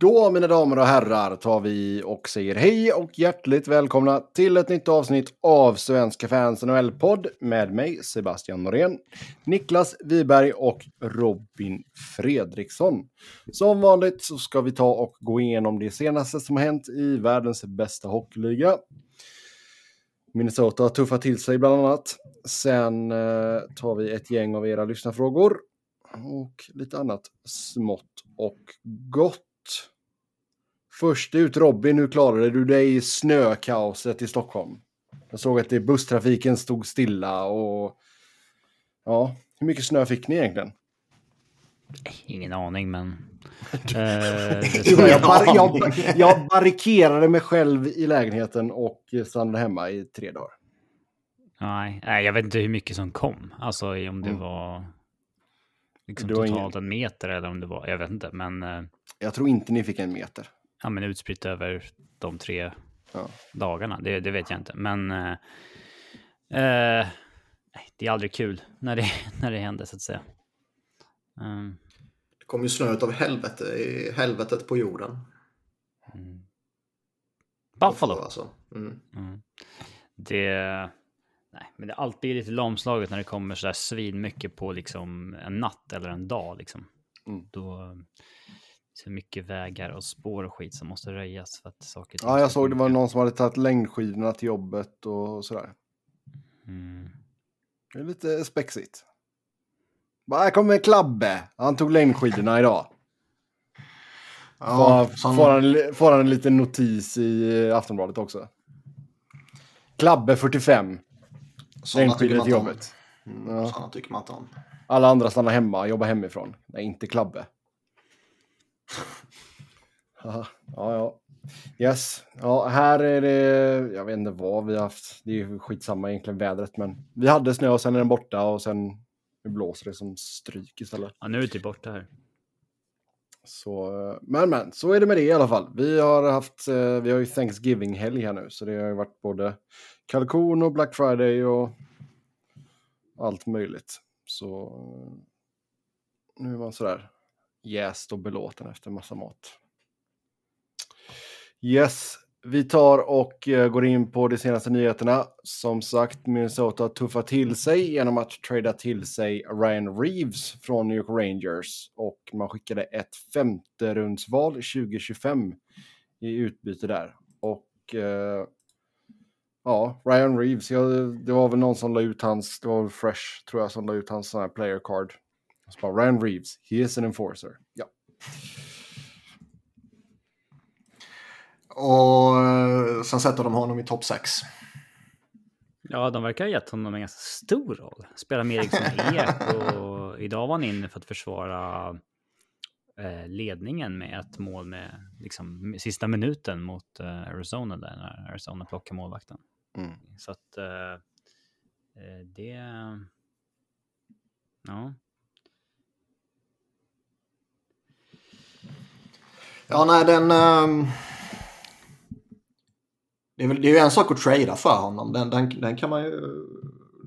Då, mina damer och herrar, tar vi och säger hej och hjärtligt välkomna till ett nytt avsnitt av Svenska fans NHL-podd med mig, Sebastian Norén, Niklas Wiberg och Robin Fredriksson. Som vanligt så ska vi ta och gå igenom det senaste som har hänt i världens bästa hockeyliga. Minnesota har tuffat till sig bland annat. Sen eh, tar vi ett gäng av era lyssnarfrågor och lite annat smått och gott. Först ut Robin, hur klarade du dig i snökaoset i Stockholm? Jag såg att det, busstrafiken stod stilla och... Ja, hur mycket snö fick ni egentligen? Ingen aning, men... eh, jag, bar jag, jag barrikerade mig själv i lägenheten och stannade hemma i tre dagar. Nej, jag vet inte hur mycket som kom. Alltså om det mm. var liksom totalt ingen... en meter eller om det var, jag vet inte, men... Jag tror inte ni fick en meter ja, men utspritt över de tre ja. dagarna. Det, det, vet jag inte. Men eh, eh, det är aldrig kul när det, när det händer så att säga. Um. Det kom ju snö av helvete i helvetet på jorden. Mm. Buffalo. Alltså. Mm. Mm. Det... Nej, men det är alltid lite lamslaget när det kommer så där svin mycket på liksom en natt eller en dag. Liksom. Mm. Då, så mycket vägar och spår och skit som måste röjas för att saker Ja, jag såg det var någon som hade tagit längdskidorna till jobbet och sådär. Mm. Det är lite spexigt. Bara, här kommer Klabbe. Han tog längdskidorna idag. Ja, får, får, han, får han en liten notis i Aftonbladet också. Klabbe 45. Längdskidor till jobbet. Mm, ja. Sådana tycker man inte om. Alla andra stannar hemma, jobbar hemifrån. Nej, inte Klabbe ja, ja. Yes. Ja, här är det, jag vet inte vad vi har haft. Det är skitsamma egentligen vädret, men vi hade snö och sen är den borta och sen nu blåser det som stryk istället. Ja, nu är det typ borta här. Så, men men, så är det med det i alla fall. Vi har haft, eh, vi har ju Thanksgiving-helg här nu, så det har ju varit både kalkon och Black Friday och allt möjligt. Så nu är man sådär jäst och belåten efter massa mat. Yes, vi tar och eh, går in på de senaste nyheterna. Som sagt, Minnesota tuffar till sig genom att trada till sig Ryan Reeves från New York Rangers och man skickade ett femte rundsval 2025 i utbyte där. Och eh, ja, Ryan Reeves, ja, det var väl någon som la ut hans, det var väl Fresh tror jag som la ut hans sån här player card så bara, Ryan Reeves, he is an enforcer. Ja. Och eh, sen sätter de honom i topp 6. Ja, de verkar ha gett honom en ganska stor roll. Spelar med Eriksson Ek och idag var han inne för att försvara eh, ledningen med ett mål med liksom, sista minuten mot eh, Arizona där när Arizona plockar målvakten. Mm. Så att eh, det... Ja, Ja, nej, den... Um... Det är, väl, det är ju en sak att trada för honom. Den, den, den kan man ju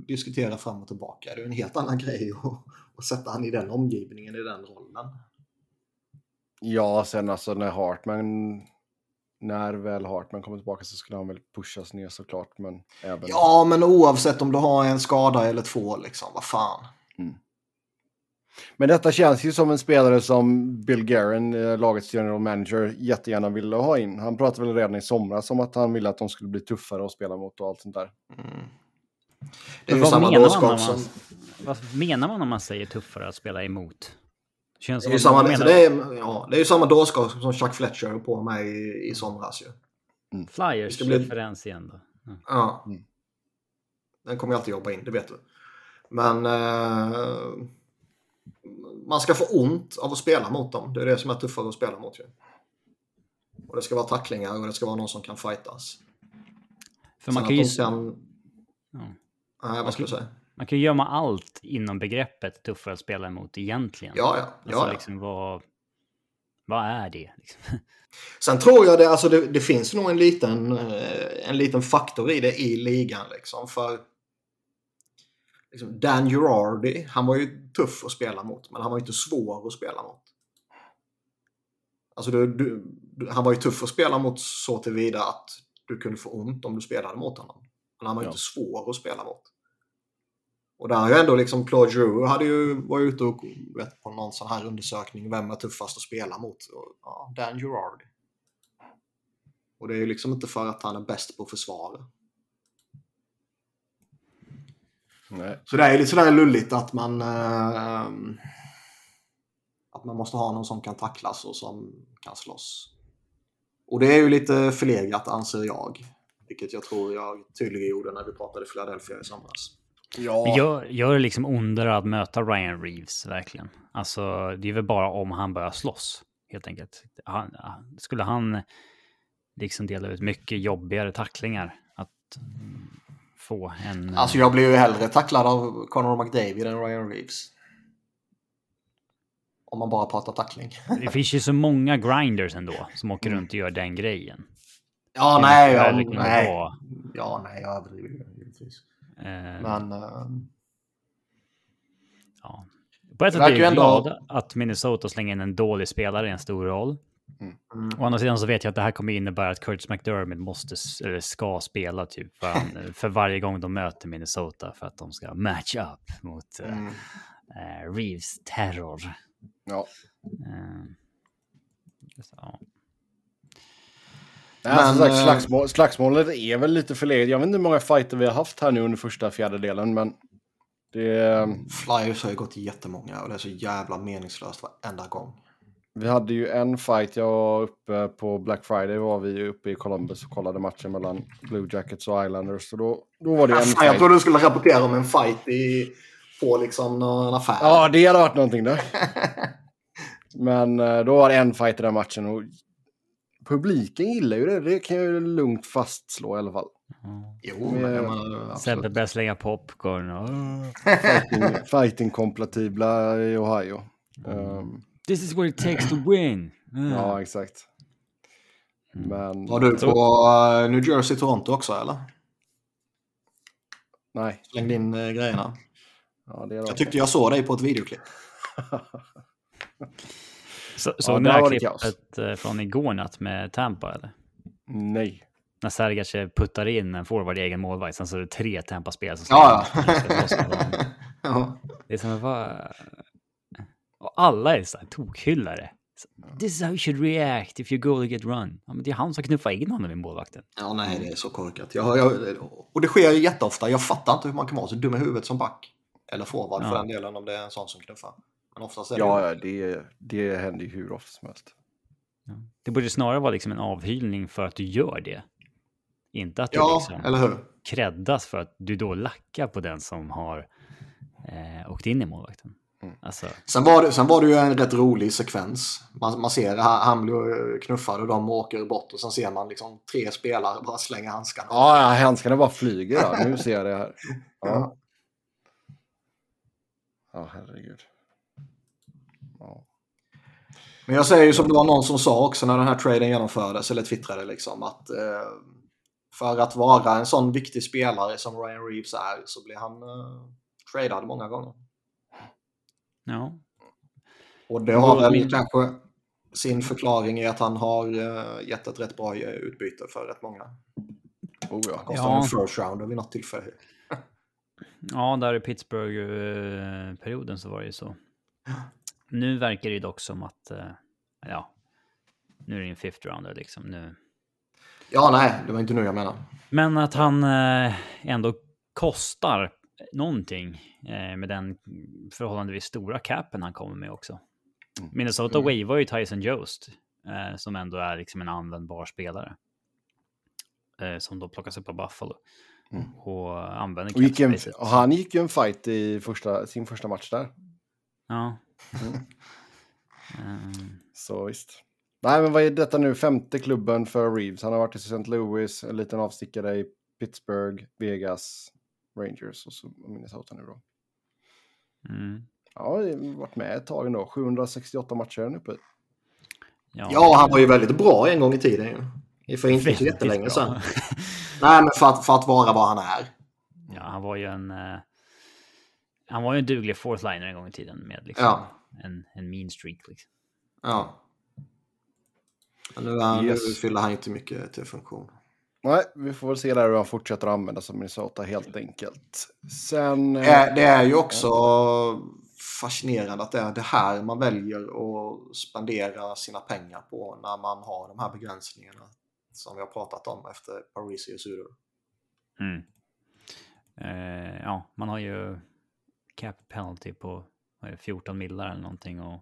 diskutera fram och tillbaka. Det är en helt annan grej att, att sätta han i den omgivningen, i den rollen. Ja, sen alltså när Hartman... När väl Hartman kommer tillbaka så skulle han väl pushas ner såklart. Men även... Ja, men oavsett om du har en skada eller två, liksom, vad fan. Mm. Men detta känns ju som en spelare som Bill Guerin, eh, lagets general manager, jättegärna ville ha in. Han pratade väl redan i somras om att han ville att de skulle bli tuffare att spela mot och allt sånt där. Mm. Det är ju samma dårskap som... Vad menar man om man säger tuffare att spela emot? Känns det, är ju samma, menar... det, är, ja, det är ju samma dårskap som Chuck Fletcher höll på med i, i somras ju. Mm. Flyers bli... referens igen då. Mm. Ja. Den kommer jag alltid jobba in, det vet du. Men... Uh man ska få ont av att spela mot dem. Det är det som är tuffare att spela mot ju. Och det ska vara tacklingar och det ska vara någon som kan fightas. För man kan ju... Kan... Ja. Nej, vad ska du säga? Man kan ju gömma allt inom begreppet tuffare att spela emot egentligen. Ja, ja. ja, alltså, Liksom, vad, vad är det? Liksom? Sen tror jag det, alltså det, det, finns nog en liten, eh, en liten faktor i det i ligan. Liksom, för liksom Dan Girardi, han var ju tuff att spela mot, men han var inte svår att spela mot. Alltså du, du, han var ju tuff att spela mot så tillvida att du kunde få ont om du spelade mot honom. Men han var ju Ja. inte svår att spela mot. Och där har ju ändå liksom Claude Giroux hade ju varit ute och vet, på någon sån här undersökning. Vem är tuffast att spela mot? Och, ja, Dan Gerard. Och det är ju liksom inte för att han är bäst på att försvara. Nej. Så det är lite sådär lulligt att man eh, att man måste ha någon som kan tacklas och som kan slåss. Och det är ju lite förlegat anser jag. Vilket jag tror jag tydliggjorde när vi pratade Philadelphia i somras. Ja. Gör, gör det liksom ondare att möta Ryan Reeves, verkligen. Alltså, det är väl bara om han börjar slåss, helt enkelt. Han, skulle han liksom dela ut mycket jobbigare tacklingar att få en... Alltså jag blir ju hellre tacklad av Conor McDavid än Ryan Reeves. Om man bara pratar tackling. Det finns ju så många grinders ändå som åker runt och gör den grejen. Ja, Hur nej, ja, det nej. vara? Ja, nej, jag överdriver givetvis. Eh, Men eh, ja. På ett Det sätt är jag ändå- glad att Minnesota slänger in en dålig spelare i en stor roll. Mm, Å andra sidan så vet jag att det här kommer innebära att Curtis McDermott måste, eller ska spela typ varann, för varje gång de möter Minnesota för att de ska match up mot eh, mm. eh, Reeves terror. Ja. Eh, så. Nej, som Men, sagt, eh, slagsmål, slagsmålet är väl lite förlegat. Jag vet inte hur många fighter vi har haft här nu under första fjärdedelen, men det... Flyers har ju gått jättemånga och det är så jävla meningslöst varenda gång. Vi hade ju en fight, jag var uppe på Black Friday var vi ju uppe i Columbus och kollade matchen mellan Blue Jackets och Islanders. Så då, då var det en Fan, jag fight. trodde du skulle rapportera om en fight i, på liksom någon affär. Ja, det hade varit någonting där. Men eh, då var det en fight i den matchen och publiken gillar ju det. Det kan jag ju lugnt fastslå i alla fall. Jo, men menar, Sebbe absolut. börjar slänga popcorn. och- Fighting, fighting-kompatibla i Ohio. Ehm, This is what it takes to win. Mm. ja, exakt. Men... Var du på eh, New Jersey, Toronto också eller? Nej. Slängde in uh, grejerna. Ja, det är Jag tyckte jag såg dig på ett videoklipp. Så, Ja, såg ni det här kaos. klippet eh, från igår natt med Tampa eller? Nej. När Sergac puttar in en forward i egen målvakt, sen så är det tre Tampa-spelare som Ja, varandra. ja. Det är som vad... Och alla är så här tokhyllare. This is how you should react if your goalie get run. Ja, men det är han som knuffar in honom i målvakten. ja, nej, det är så korkat. Jag, jag, och det sker ju jätteofta. Jag fattar inte hur man kan vara så dum i huvudet som back. Eller forward för Ja. den delen om det är en sån som knuffar. Men oftast är det Ja, ja, det, det händer ju hur ofta som helst. Det borde snarare vara liksom en avhyllning för att du gör det. Inte att du Ja, liksom eller hur? creddas för att du då lackar på den som har eh, åkt in i målvakten. Mm. Alltså, Sen var, det, sen var det ju en rätt rolig sekvens. Man, man ser han, han blir knuffad och de åker bort och sen ser man liksom tre spelare bara slänga handskarna. Ja, ja, handskarna bara flyger. Ja. Nu ser jag det här. Ja, Ja. ja herregud. Ja. Men jag säger ju som det var någon som sa också när den här traden genomfördes, eller twittrade liksom, att eh, för att vara en sån viktig spelare som Ryan Reeves är så blir han eh, tradad många gånger. Ja. Och det har väl min- kanske sin förklaring i att han har eh, gett ett rätt bra eh, utbyte för rätt många. Oh, ja. Kostade Ja. en first rounder vid något tillfälle. ja, där i Pittsburgh-perioden så var det ju så. Nu verkar det dock som att, eh, ja, nu är det en fifth rounder liksom. Nu. Ja, nej, det var inte nu jag menar. Men att han eh, ändå kostar någonting eh, med den förhållandevis stora capen han kommer med också. Minnesota Mm. wavar ju Tyson Jost, eh, som ändå är liksom en användbar spelare. Eh, som då plockas upp av Buffalo. Mm. Och använder Och, gick en, och han gick ju en fight i första, sin första match där. Ja. Mm. Ehm, Så visst. Nej, men vad är detta nu? Femte klubben för Reeves. Han har varit i St. Louis, en liten avstickare i Pittsburgh, Vegas, Rangers och så Minnesota nu då. mm. Ja, jag har varit med ett tag ändå. 768 matcher är uppe i. Ja, han var ju väldigt bra en gång i tiden ju. För inte så jättelänge bra. sedan. Nej, men för att, för att vara vad han är. Ja, han var ju en... eh, han var ju en duglig fourth liner en gång i tiden med liksom Ja. en, en mean streak. Liksom. Ja. Nu, är, Yes. nu fyller han inte mycket till funktion. Nej, vi får väl se där hur han fortsätter att använda som Minnesota helt enkelt. Sen... Det är, det är ju också fascinerande att det är det här man väljer att spendera sina pengar på när man har de här begränsningarna som vi har pratat om efter Parisi och Sudo. Mm. Eh, ja, man har ju cap penalty på vad är det, 14 millar eller någonting. Och,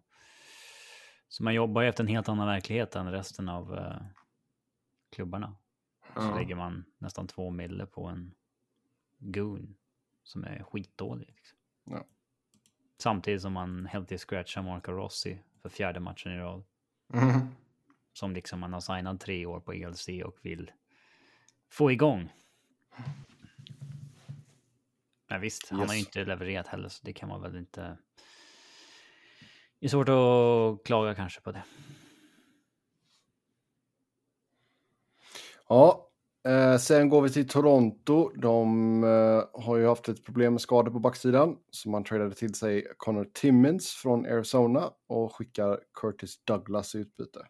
så man jobbar ju efter en helt annan verklighet än resten av eh, klubbarna. Så lägger man nästan två mille på en goon som är skitdålig. Liksom. Ja. Samtidigt som man helt till scratchar Marco Rossi för fjärde matchen i rad. Mm. Som liksom man har signat tre år på ELC och vill få igång. Men visst, han har ju Yes. inte levererat heller så det kan man väl inte... Det är svårt att klaga kanske på det. Ja, eh, sen går vi till Toronto. De eh, har ju haft ett problem med skador på backsidan. Så man tradade till sig Connor Timmins från Arizona och skickar Curtis Douglas i utbyte.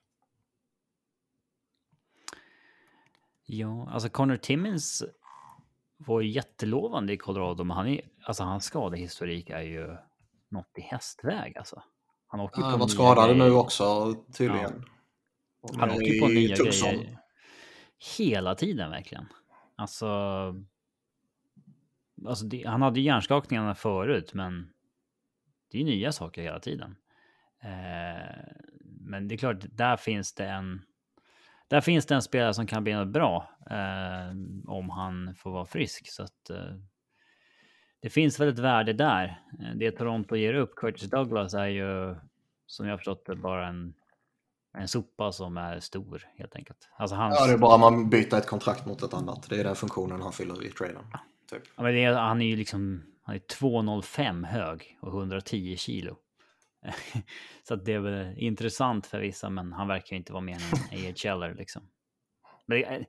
Ja, alltså Connor Timmins var ju jättelovande i Colorado, men han är, alltså hans skadehistorik är ju något i hästväg alltså. Han åker Han på har varit nya skadad nu också tydligen. Och Han åker på i nya Tucson. grejer hela tiden verkligen. Alltså, alltså det, han hade ju hjärnskakningarna förut, men det är ju nya saker hela tiden. Eh, men det är klart, där finns det en. Där finns det en spelare som kan bli något bra eh, om han får vara frisk. Så att, eh, det finns väl ett värde där. Eh, det Toronto ger upp, Curtis Douglas, är ju som jag förstått det bara en, en sopa som är stor helt enkelt. Alltså hans, Ja, det är bara man byter ett kontrakt mot ett annat. Det är den funktionen han fyller i traden. Typ. Ja, men är, han är ju liksom han är 2,05 hög och 110 kilo. Så det är väl intressant för vissa, men han verkar ju inte vara mer än en AHLer liksom. Men det, är-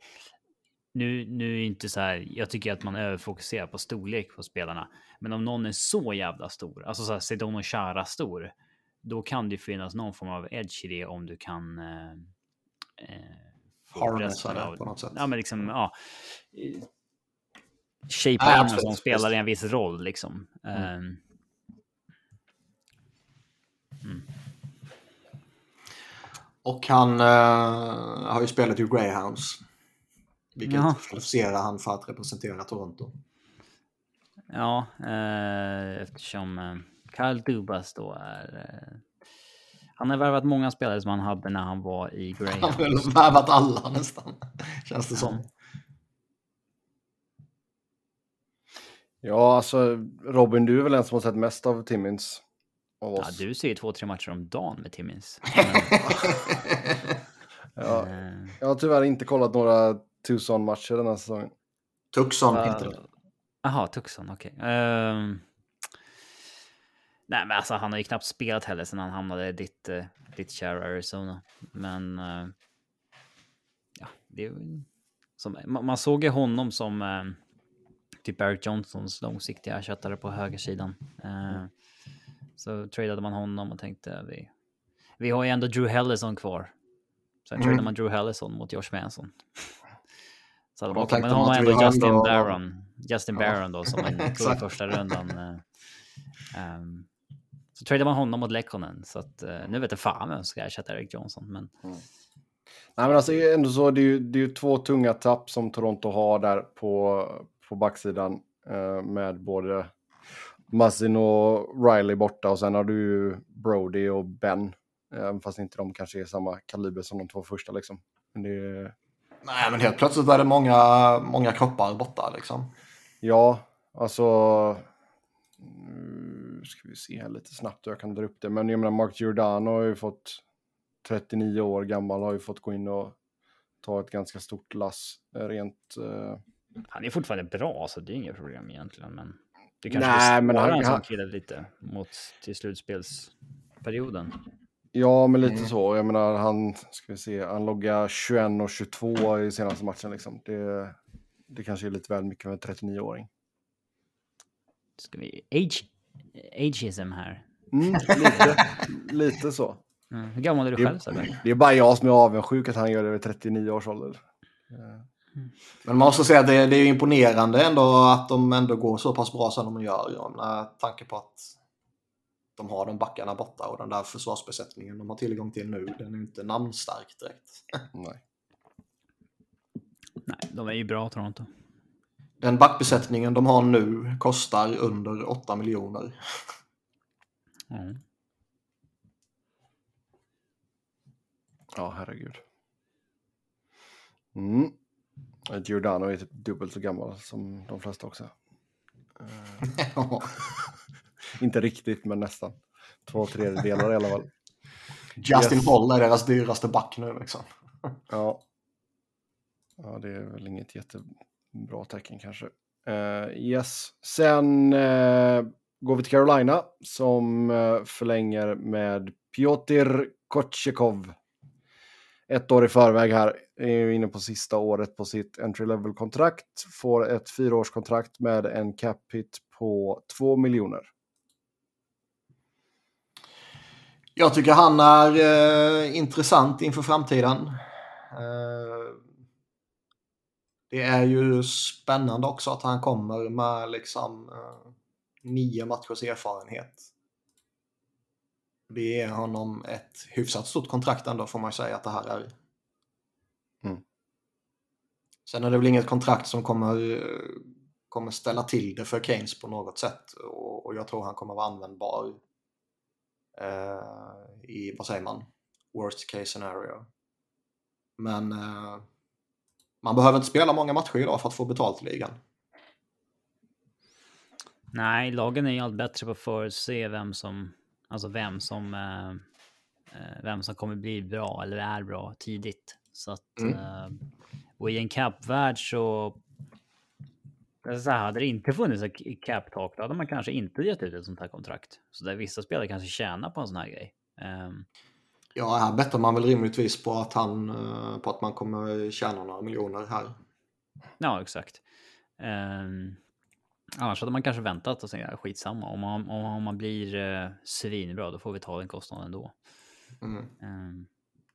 nu, nu är inte så här, jag tycker att man överfokuserar på storlek på spelarna. Men om någon är så jävla stor, alltså så här Sedon Chara stor, då kan det ju finnas någon form av edge i det om du kan eh, eh, Harnessa det på något sätt. Ja, men liksom, ja. Shapea Ja, en absolut, som spelar en viss roll liksom. Mm. Ehm, Och han eh, har ju spelat i Greyhounds. Vilket Ja. kvalificerar han för att representera Toronto. ja, eh, eftersom eh, Kyle Dubas då är... Eh, han har värvat många spelare som han hade när han var i Han har Greyhound. väl värvat alla nästan. Känns det som. Ja, alltså Robin, du är väl den som har sett mest av Timmins? Av Ja, oss. du ser ju två, tre matcher om dagen med Timmins. Ja, jag har tyvärr inte kollat några Tucson-matcher den här säsongen. Tucson Ja. heter det. Jaha, Tucson, okej. Ehm, nej, men alltså han har ju knappt spelat heller sedan han hamnade i ditt, uh, ditt kära Arizona. Men eh, ja, det är som, man, man såg ju honom som eh, typ Eric Johnsons långsiktiga ersättare på högersidan. Eh, så tradade man honom och tänkte vi, vi har ju ändå Drew Hellison kvar. Sen Mm. tradade man Drew Hellison mot Josh Manson. Så Och hade man, okej, men har man ändå Justin ändå- Barron. Justin Ja, Barron då som tog i första rundan. eh, ehm, så tradade man honom mot Lekkonen. Så att eh, nu vet jag fan vem som ska ersätta Eric Johnson. Men Nej, men alltså det är ändå så, det är ju, det är ju två tunga tapp som Toronto har där på, på backsidan eh, med både Massin och Riley borta och sen har du ju Brody och Ben. Även fast inte de kanske är samma kaliber som de två första liksom. Men det är, Nej, men helt plötsligt är det många, många kroppar borta liksom. ja, alltså... Nu ska vi se här lite snabbt hur jag kan dra upp det. Men jag menar Mark Giordano har ju fått 39 år gammal har ju fått gå in och ta ett ganska stort lass eh, rent... eh, han är fortfarande bra så det är inget problem egentligen. Men det kanske Nej, men han- han- kille lite mot till slutspelsperioden. Ja, men lite Mm. så. Jag menar, han, ska vi se, han loggar 21 och 22 i senaste matchen. Liksom. Det, det kanske är lite väl mycket för en 39-åring. Ska vi... Age, ageism här. Mm, lite, lite så. Mm. Hur gammal är du Det- själv Sebbe? Det är bara jag som är avundsjuk att han gör det vid 39 års ålder. Eh, Men man måste säga att det, det är imponerande ändå att de ändå går så pass bra som de gör. Med tanke på att de har de backarna borta och den där försvarsbesättningen de har tillgång till nu, den är inte namnstark direkt. nej. Nej, de är ju bra Toronto. Den backbesättningen de har nu kostar under 8 miljoner. Mm. Ja, herregud. Mm. Giordano är typ dubbelt så gammal som de flesta också. Eh, inte riktigt, men nästan. Två tredjedelar i alla fall. Justin Yes. Är deras dyraste back nu liksom. Ja. Ja, det är väl inget Bra tecken kanske. Uh, yes. Sen uh, går vi till Carolina som uh, förlänger med Piotr Kotjekov. Ett år i förväg här. Är ju inne på sista året på sitt entry level-kontrakt. Får ett fyraårskontrakt med en cap hit på 2 miljoner. Jag tycker han är eh, intressant inför framtiden. Eh, det är ju spännande också att han kommer med liksom eh, nio matchers erfarenhet. Det ger honom ett hyfsat stort kontrakt ändå får man säga att det här är. Mm. Sen är det väl inget kontrakt som kommer, eh, kommer ställa till det för Keynes på något sätt och, och jag tror han kommer vara användbar eh, i, vad säger man, worst case scenario. Men eh, man behöver inte spela många matcher idag för att få betalt i ligan. Nej, lagen är ju allt bättre på att förutse vem som, alltså vem som, eh, eh, vem som kommer bli bra eller är bra tidigt. Så att, Mm. eh, och i en cap-värld så, så här, hade det inte funnits ett cap-tak, då hade man kanske inte gett ut ett sånt här kontrakt. Så där vissa spelare kanske tjänar på en sån här grej. Ehm, Ja, här bettar man väl rimligtvis på att, han, eh, på att man kommer tjäna några miljoner här. Ja, exakt. Um, annars hade man kanske väntat och sagt skitsamma. Om man, om, om man blir uh, svinbra, då får vi ta den kostnaden då. Mm. Um,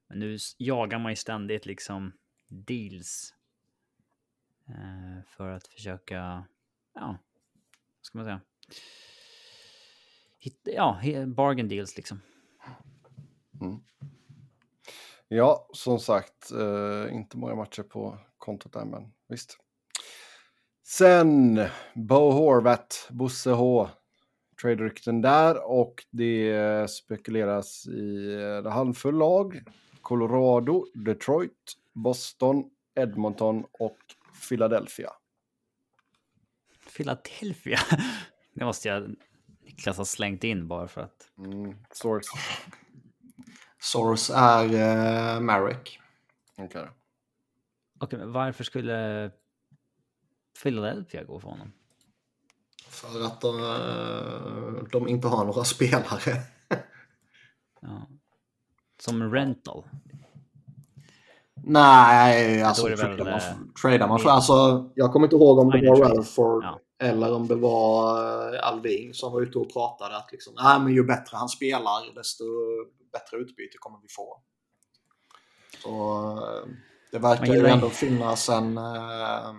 men nu jagar man ju ständigt liksom deals. eh, för att försöka, ja, vad ska man säga? Hitta, ja, bargain deals liksom. Ja, som sagt, eh, inte många matcher på kontot där, men visst. Sen Bo Horvat, Bosse H. Trade-rykten där och det spekuleras i en handfull lag. Colorado, Detroit, Boston, Edmonton och Philadelphia. Philadelphia. Det måste jag Niklas ha slängt in bara för att. Mm. Source är eh, Marek. Okej. Okej, men varför skulle Philadelphia gå för honom? För att eh, de inte har några spelare. Ja. Som rental. Nej, alltså är det väl, tradar man, eh, tradar man för. Alltså, jag kommer inte ihåg om det var. Ralford Ja. eller om det var eh, Alving som var ute och pratade att liksom, nej men ju bättre han spelar desto bättre utbyte kommer vi få. Så eh, det verkar ju ändå finnas en, eh,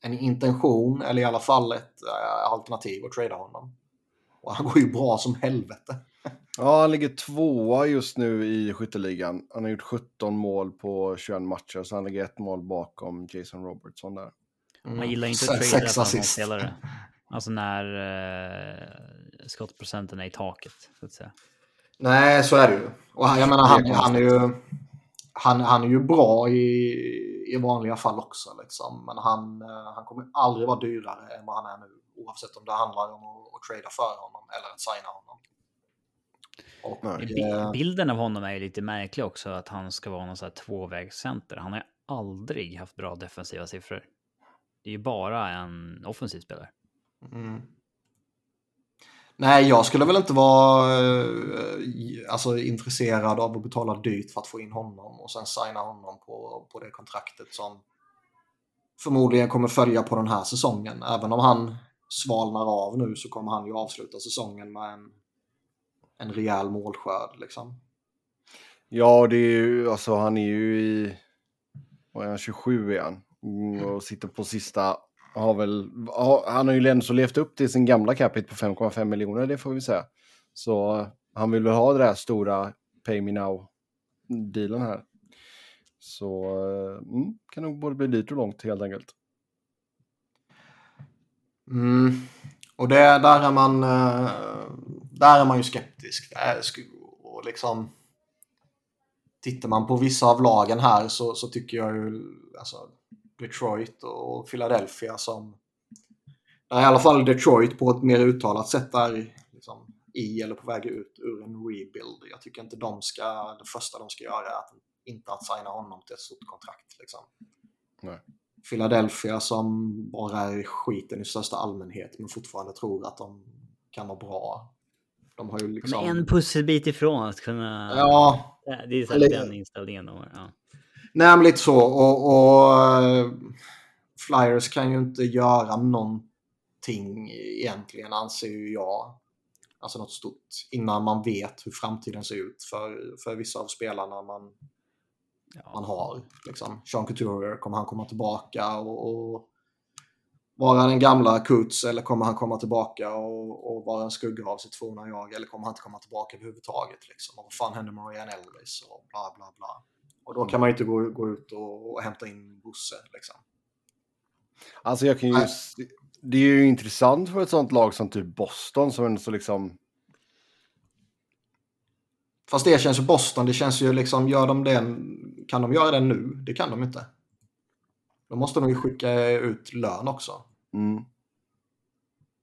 en intention eller i alla fall ett eh, alternativ att trada honom. Och han går ju bra som helvete. Ja, han ligger tvåa just nu i skytteligan. Han har gjort 17 mål på 21 matcher, så han ligger ett mål bakom Jason Robertson där. Mm. Man gillar inte att trada sex på en spelare. Alltså när eh, skottprocenten är i taket, så att säga. Nej, så är det ju. Och han, jag menar, han, han, är ju, han, han är ju bra i, i vanliga fall också. Liksom. Men han, eh, han kommer aldrig vara dyrare än vad han är nu. Oavsett om det handlar om att, att trada för honom eller att signa honom. Och, eh, Bilden av honom är ju lite märklig också, att han ska vara någon sån här tvåvägscenter. Han har aldrig haft bra defensiva siffror. Det är ju bara en offensiv spelare. Mm. Nej, jag skulle väl inte vara eh, alltså, intresserad av att betala dyrt för att få in honom och sen signa honom på, på det kontraktet som förmodligen kommer följa på den här säsongen. Även om han svalnar av nu så kommer han ju avsluta säsongen med en, en rejäl målskörd. Liksom. Ja, det är ju, alltså han är ju i, vad är han, 27 igen. Och sitter på sista, har väl, han har ju ändå så levt upp till sin gamla capita på 5,5 miljoner, det får vi säga. Så han vill väl ha det där stora pay me now-dealen här. Så eh, mm, kan nog både bli dyrt och långt helt enkelt. Mm. Och det, där, är man, eh, där är man ju skeptisk. Och liksom, tittar man på vissa av lagen här så, så tycker jag ju alltså, Detroit och Philadelphia som... I alla fall Detroit på ett mer uttalat sätt är liksom, i eller på väg ut ur en rebuild. Jag tycker inte de ska... Det första de ska göra är att inte att signa honom till ett stort kontrakt. Liksom. Nej. Philadelphia som bara är skiten i största allmänhet men fortfarande tror att de kan vara bra. De har ju liksom... En pusselbit ifrån att kunna... Ja. Det är så eller... den inställningen. Och, ja. Nej, men lite så. Och, och uh, Flyers kan ju inte göra någonting egentligen, anser ju jag. Alltså något stort. Innan man vet hur framtiden ser ut för, för vissa av spelarna man ja. man har. Liksom. Sean Couturier, kommer han komma tillbaka och, och vara den gamla Kuts eller kommer han komma tillbaka och, och vara en skugga av sitt forna jag eller kommer han inte komma tillbaka överhuvudtaget? Liksom? Och vad fan händer med Ryan Elvis och bla bla bla. Och då kan man ju inte gå, gå ut och, och hämta in Bosse. Liksom. Alltså jag kan ju... Det är ju intressant för ett sånt lag som typ Boston som ändå så liksom Fast det känns ju Boston, det känns ju liksom, gör de det, kan de göra det nu? Det kan de inte. Då måste de ju skicka ut lön också. Mm.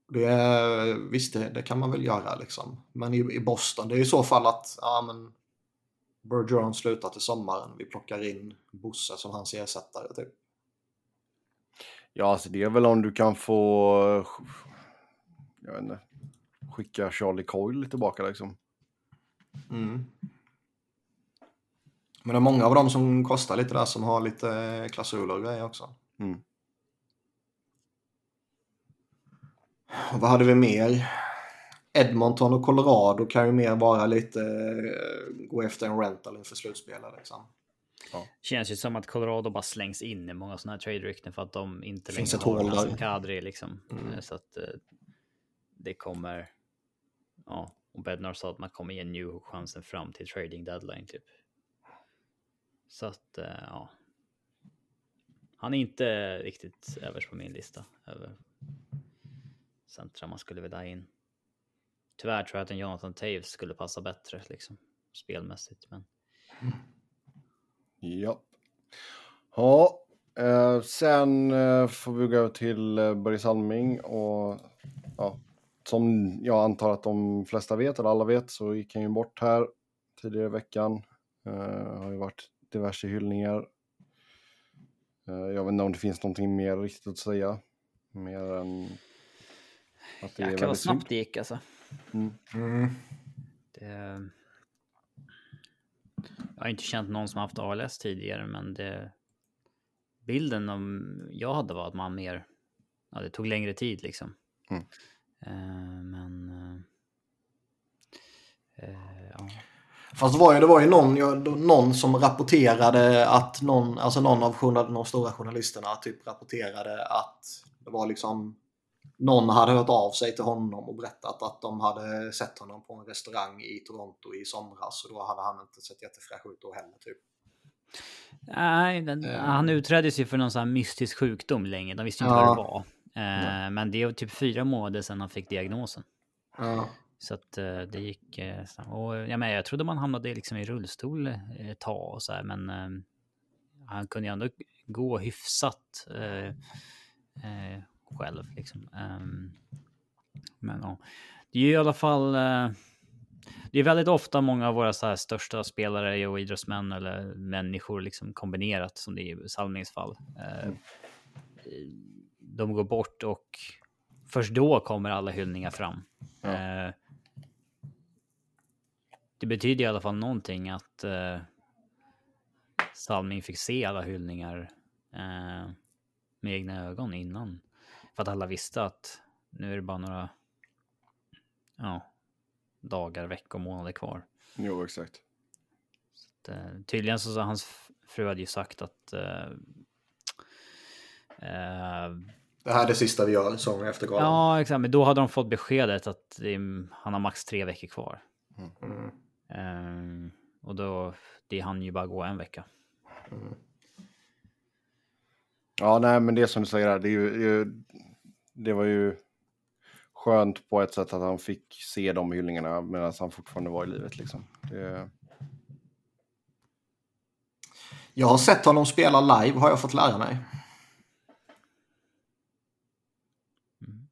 Det, visst, det, det, kan man väl göra liksom. Men i, i, Boston, det är i så fall att, ja men, Bergeron slutar till sommaren. Vi plockar in Bosse som hans ersättare typ. Ja, alltså det är väl om du kan få, jag vet inte, skicka Charlie Coyle tillbaka liksom. Mm. Men det är många av dem som kostar lite där som har lite klausuler och grejer också. Mm. Och vad hade vi mer? Edmonton och Colorado kan ju mer vara lite eh, gå efter en rental inför slutspelet liksom. Ja. Känns ju som att Colorado bara slängs in i många sådana här trade-rykten för att de inte Finns längre har en Kadri liksom. Mm. Så att eh, det kommer. Ja, och Bednar sa att man kommer ge New chansen fram till trading deadline typ. Så att, eh, ja. Han är inte riktigt överst på min lista över centra man skulle vilja ha in. Tyvärr tror jag att en Jonathan Taves skulle passa bättre liksom spelmässigt, men. Ja. Ja, eh, sen eh, får vi gå över till eh, Börje Salming och ja, som jag antar att de flesta vet, eller alla vet, så gick han ju bort här tidigare i veckan. Uh, har ju varit diverse hyllningar. Jag vet inte om det finns någonting mer riktigt att säga. Mer än att det Jäklar vad snabbt det gick alltså. Mm. Mm. Det... Jag har inte känt någon som haft ALS tidigare, men det... bilden om jag hade var att man mer... Ja, det tog längre tid liksom. Mm. Eh, men... Eh, eh, ja. Fast det var ju, det var ju någon, någon som rapporterade att någon, alltså någon av journal, de stora journalisterna typ rapporterade att det var liksom någon hade hört av sig till honom och berättat att de hade sett honom på en restaurang i Toronto i somras och då hade han inte sett jättefräsch ut då heller typ. Nej, den, mm. han utreddes ju för någon sån här mystisk sjukdom länge. De visste inte ja. vad det var. Eh, men det är typ fyra månader sedan han fick diagnosen. Ja. Så att eh, det gick... Och, ja, men jag trodde man hamnade liksom i rullstol ett tag och så här, men han kunde ju ändå gå hyfsat eh, eh, själv. Liksom. Ehm, men ja, det är ju i alla fall... det är väldigt ofta många av våra så här största spelare och idrottsmän eller människor liksom kombinerat som det är i Salmings fall. Mm de går bort och först då kommer alla hyllningar fram. Ja. Eh, det betyder i alla fall någonting att eh, Salming fick se alla hyllningar eh, med egna ögon innan. För att alla visste att nu är det bara några ja, dagar, veckor, månader kvar. Jo, exakt. att, eh, tydligen så sa hans fru hade ju sagt att eh, eh, Det här är det sista vi gör säsongen efter galan. Ja, exakt. Men då hade de fått beskedet att det är, han har max tre veckor kvar. Mm. Ehm, och då, det hann ju bara gå en vecka. Ja, nej, men det som du säger, här, det, är ju, det var ju skönt på ett sätt att han fick se de hyllningarna medan han fortfarande var i livet. Liksom. Det, Jag har sett honom spela live har jag fått lära mig. Mm.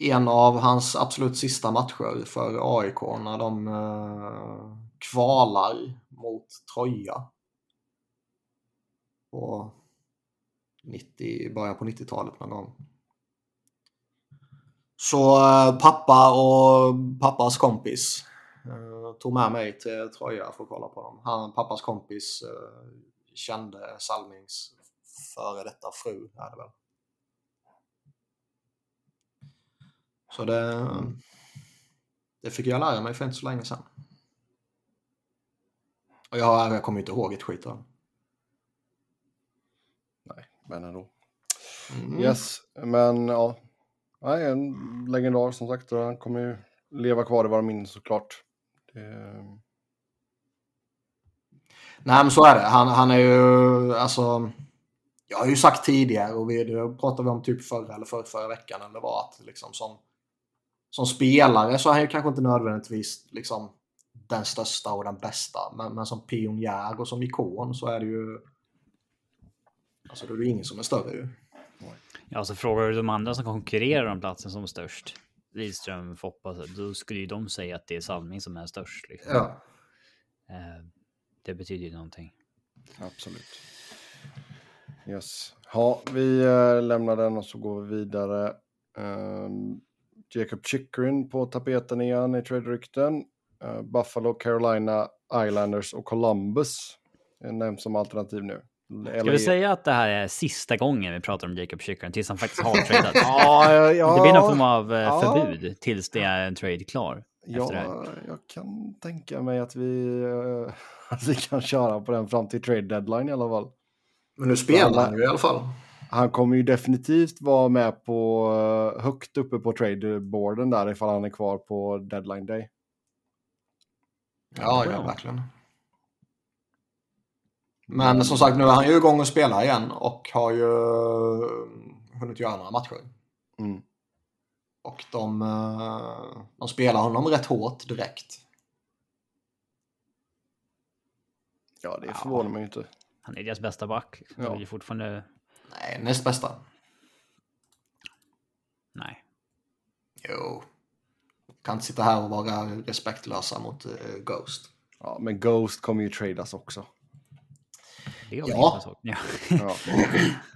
En av hans absolut sista matcher för AIK när de eh, kvalar mot Troja. På 90, början på 90-talet någon gång. Så eh, pappa och pappas kompis eh, tog med mig till Troja för att kolla på dem. Han, pappas kompis eh, kände Salmings före detta fru. Är det väl. Så det, det fick jag lära mig för inte så länge sedan. Och jag, jag kommer inte ihåg ett skit av nej, men ändå. Mm. Yes, men ja. Nej, en legendar som sagt. Han kommer ju leva kvar i våra minnen såklart. Det, Nej men så är det. Han, han är ju alltså. Jag har ju sagt tidigare och vi, det pratade vi om typ förra eller förra, förra veckan eller var att liksom som, som spelare så är han ju kanske inte nödvändigtvis liksom den största och den bästa. Men, men som pionjär och som ikon så är det ju Alltså då är det ju ingen som är större ju. Ja, så frågar du de andra som konkurrerar om platsen som störst. Lidström, Foppa, då skulle ju de säga att det är Salming som är störst. Liksom. Ja. Eh, det betyder ju någonting. absolut. Yes. Ja, vi eh, lämnar den och så går vi vidare. Ehm, Jacob Chikrin på tapeten igen i trade-rykten. Eh, Buffalo, Carolina, Islanders och Columbus är nämnt som alternativ nu. Ska vi säga att det här är sista gången vi pratar om Jacob Chickern tills han faktiskt har tradat? Ja, ja, ja. Det blir någon form av eh, Ja. förbud tills det är en trade klar. Ja, jag kan tänka mig att vi, eh, att vi kan köra på den fram till trade deadline i alla fall. Men nu spelar han ju i alla fall. Han kommer ju definitivt vara med på eh, högt uppe på tradeboarden där ifall han är kvar på deadline day. Ja, ja, verkligen. Men som sagt, nu är han ju igång och spelar igen och har ju eh, hunnit göra några matcher. Mm. Och de, eh, de spelar honom rätt hårt direkt. Ja, det Ja. förvånar mig ju inte. Han är deras bästa back. Ja. Ja. Det är fortfarande... Nej, näst bästa. Nej. Jo. Kan inte sitta här och vara respektlösa mot eh, Ghost. Ja, men Ghost kommer ju tradas också. Det är Ja. ja. Ja. Ja,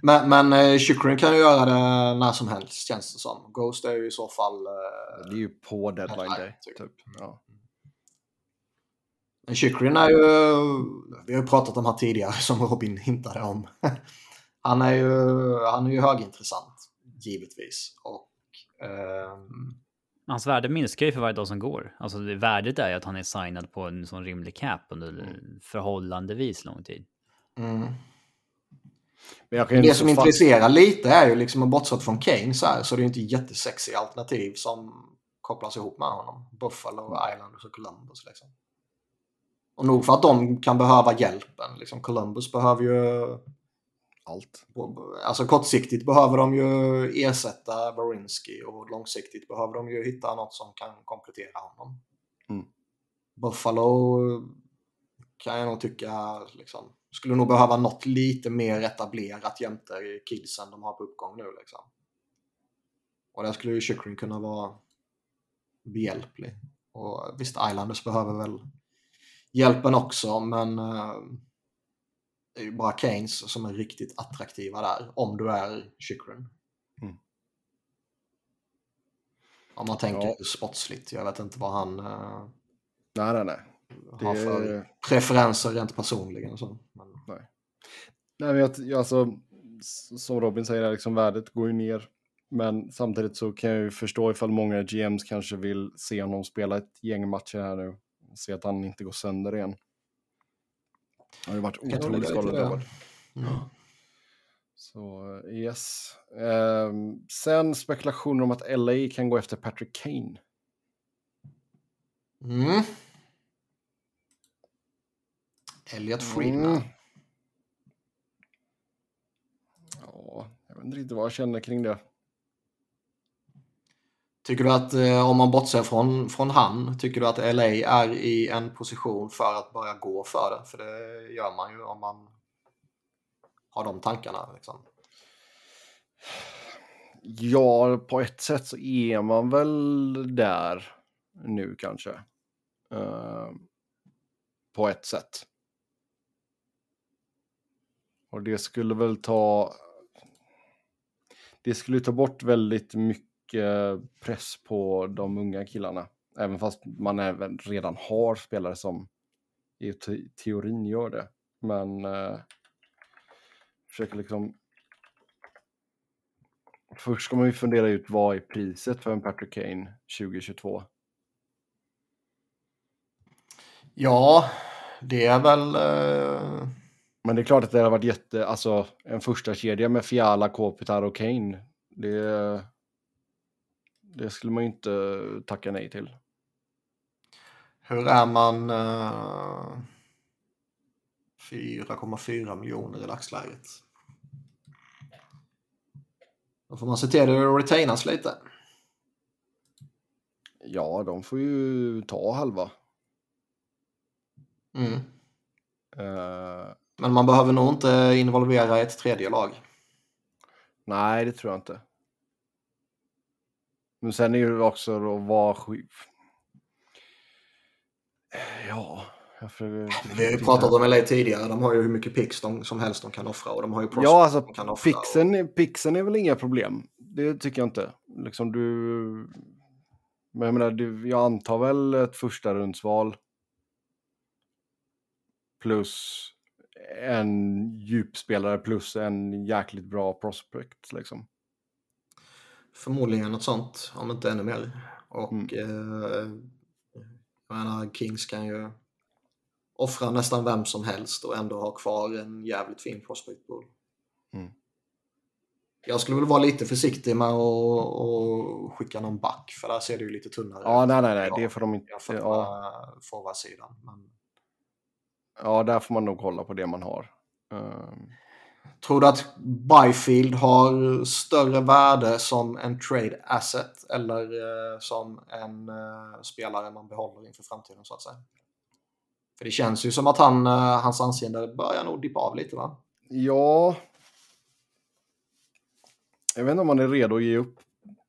Men, men eh, Chikrin kan ju göra det när som helst känns det som. Ghost är ju i så fall... Eh, det är ju på deadline Nej, day. typ. Typ. Ja. Men Chikrin är ju... Vi har ju pratat om han tidigare som Robin hintade om. Han är ju, han är ju högintressant, givetvis. Och... ehm, Hans värde minskar ju för varje dag som går. Alltså det värdet är ju att han är signad på en sån rimlig cap under Mm. förhållandevis lång tid. Mm. Det som intresserar lite är ju liksom, bortsett från Kane så här, så det är inte jättesexy alternativ som kopplas ihop med honom. Buffalo, Islanders och Columbus liksom. Och nog för att de kan behöva hjälpen. Liksom Columbus behöver ju... allt. Alltså kortsiktigt behöver de ju ersätta Barinski och långsiktigt behöver de ju hitta något som kan komplettera honom. Mm. Buffalo kan jag nog tycka liksom, skulle nog behöva något lite mer etablerat jämte kidsen de har på uppgång nu. Liksom. Och där skulle ju Chikrin kunna vara behjälplig. Och visst, Islanders behöver väl hjälpen också, men eh, det är ju bara Keynes som är riktigt attraktiva där, om du är Chikrin. Mm. Om man tänker Ja. sportsligt. Jag vet inte vad han eh, Nej, nej, nej. Har för Det, preferenser rent personligen. Och så. Men, nej, men jag, jag, alltså, som Robin säger, liksom, värdet går ju ner. Men samtidigt så kan jag ju förstå ifall många GMs kanske vill se honom spela ett gäng matcher här nu. Se att han inte går sönder igen. Han har ju varit otroligt det. skadedrabbad. Mm. Så yes. Ehm, sen spekulationer om att LA kan gå efter Patrick Kane. Mm. Elliot Friedman. Mm. Ja, jag vet inte riktigt vad jag känner kring det. Tycker du att eh, om man bortser från, från han, tycker du att LA är i en position för att börja gå för det? För det gör man ju om man har de tankarna. Liksom. Ja, på ett sätt så är man väl där nu kanske. Ehm, på ett sätt. Och det skulle väl ta... Det skulle ta bort väldigt mycket press på de unga killarna. Även fast man även redan har spelare som i teorin gör det. Men eh, försöker liksom Först ska man ju fundera ut vad är priset för en Patrick Kane 2022. Ja, det är väl... Eh, men det är klart att det har varit jätte, alltså en första kedja med Fiala, Kopitar och Kane. Det, det skulle man ju inte tacka nej till. hur är man... Eh, 4,4 miljoner i dagsläget. Då får man se till att retainas lite. Ja, de får ju ta halva. Mm. Eh, Men man behöver nog inte involvera ett tredje lag. nej, det tror jag inte. Men sen är ju också då vad... Ja, försöker... Vi har ju pratat om LA tidigare. De har ju hur mycket pix de, som helst de kan offra. Och de har ju Ja, alltså de kan offra. pixen, pixen är väl inga problem. Det tycker jag inte. Liksom du... Men jag menar, du, jag antar väl ett första rundsval. Plus en djupspelare plus en jäkligt bra prospect liksom. Förmodligen något sånt, om inte ännu mer. Och Mm. eh, jag menar, Kings kan ju offra nästan vem som helst och ändå ha kvar en jävligt fin prospect pool. Mm. Jag skulle väl vara lite försiktig med att skicka någon back för där ser det ju lite tunnare Ja, ut. nej, nej, nej, Ja, det får de inte. jämfört med Ja, forwardsidan. Men ja, där får man nog kolla på det man har. Ehm, Tror du att Byfield har större värde som en trade asset eller eh, som en eh, spelare man behåller inför framtiden så att säga? För det känns ju som att han, eh, hans anseende börjar nog dippa av lite va? ja. Jag vet inte om man är redo att ge upp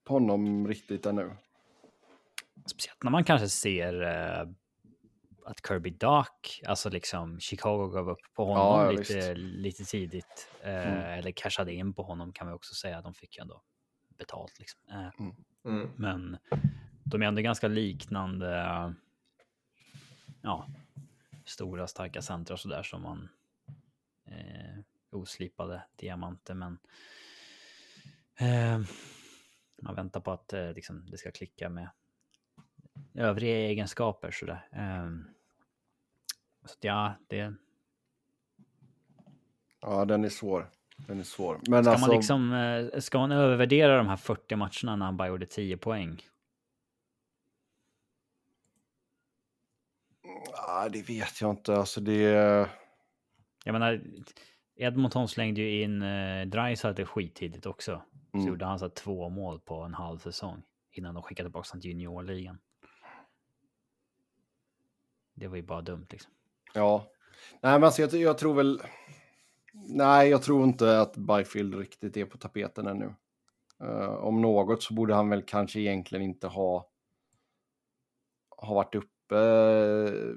på honom riktigt ännu. Speciellt när man kanske ser att Kirby Dock, alltså liksom Chicago gav upp på honom Ja, lite, lite tidigt. Eh, Mm. Eller cashade in på honom kan vi också säga. De fick ju ändå betalt liksom. Eh, Mm. men de är ändå ganska liknande. Ja, stora starka centra så där som man eh, oslipade diamanter, men eh, man väntar på att eh, liksom, det ska klicka med övriga egenskaper så där. Så ja, det Ja, den är svår. Den är svår. Men ska alltså, man liksom eh, ska man övervärdera de här 40 matcherna när han bara gjorde 10 poäng? ja, det vet jag inte. Alltså det... Jag menar, Edmonton slängde ju in eh, Dreisaitl skittidigt också. Så Mm. gjorde han så två mål på en halv säsong innan de skickade tillbaka honom till juniorligan. Det var ju bara dumt liksom. Ja. Nej, men alltså jag, jag tror väl... Nej, jag tror inte att Byfield riktigt är på tapeten ännu. Uh, om något så borde han väl kanske egentligen inte ha, ha varit uppe eh,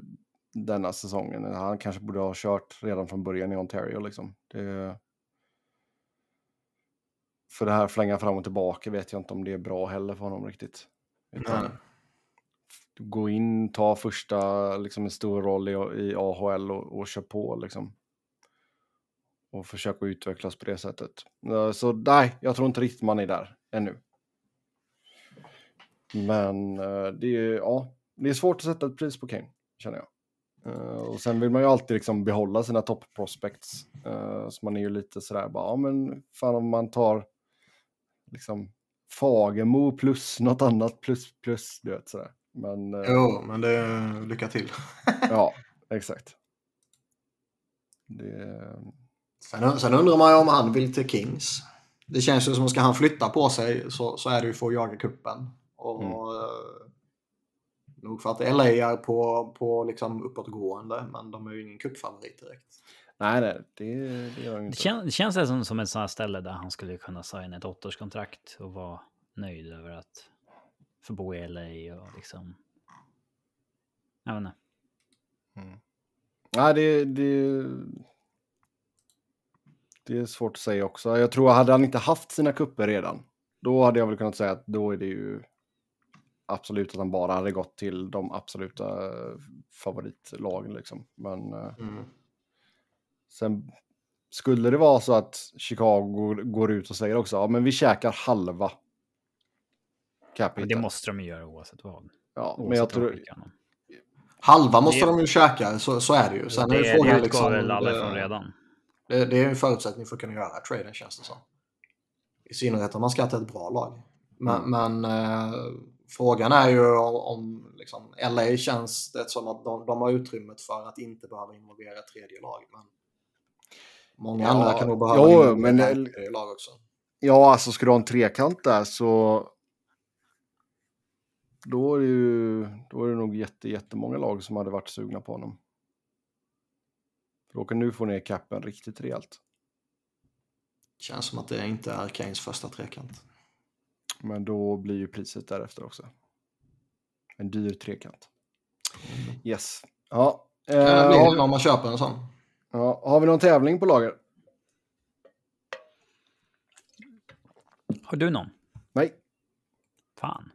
denna säsongen. Han kanske borde ha kört redan från början i Ontario. Liksom. Det, för det här flänga fram och tillbaka vet jag inte om det är bra heller för honom riktigt. Utan, Nej gå in, ta första, liksom en stor roll i, i AHL och, och köra på liksom. Och försöka utvecklas på det sättet. Eh, så nej, jag tror inte riktigt man är där ännu. Men eh, det är, ja, det är svårt att sätta ett pris på Kane, känner jag. Eh, och sen vill man ju alltid liksom behålla sina top prospects. Så man är ju lite sådär bara, ja men fan om man tar liksom Fagemo plus något annat plus plus, du vet sådär. Men, uh, jo, men det är lycka till. ja, exakt. Det... Sen, sen, undrar man ju om han vill till Kings. Det känns ju som att ska han flytta på sig så, så är det ju för att jaga kuppen. Och, mm. Nog för att LA är på, på liksom uppåtgående, men de är ju ingen cupfavorit direkt. Nej, nej, det, det gör inte. Det, kän, det känns det som, som ett sånt ställe där han skulle kunna signa ett åttaårskontrakt och vara nöjd över att få bo i LA och liksom... Jag vet inte. Mm. Nej, det, det, det är svårt att säga också. Jag tror, hade han inte haft sina kupper redan, då hade jag väl kunnat säga att då är det ju absolut att han bara hade gått till de absoluta favoritlagen. Liksom. Men eh, mm. sen skulle det vara så att Chicago går ut och säger också, ja men vi käkar halva. Men det måste de ju göra oavsett vad. Ja, oavsett men jag tror... Halva måste det... de ju käka, så, så är det ju. Sen det, är det frågan liksom... väl alla från redan. Det, det, är en förutsättning för att kunna göra traden känns det som. I synnerhet om man ska till ett bra lag. Men, mm. men äh, Frågan är ju om, om liksom, LA känns det som att de, de har utrymmet för att inte behöva involvera tredje lag. Men många ja, andra kan nog behöva jo, men, tredje lag också. Ja, alltså ska du ha en trekant där så då är det ju då är det nog jätte, jättemånga lag som hade varit sugna på honom. För då kan du få ner kappen riktigt rejält. Känns som att det inte är Keynes första trekant. Men då blir ju priset därefter också. En dyr trekant. Yes. Ja. Eh, det blir det om man köper en sån. Ja, har vi någon tävling på lager? Har du någon? Nej. Fan.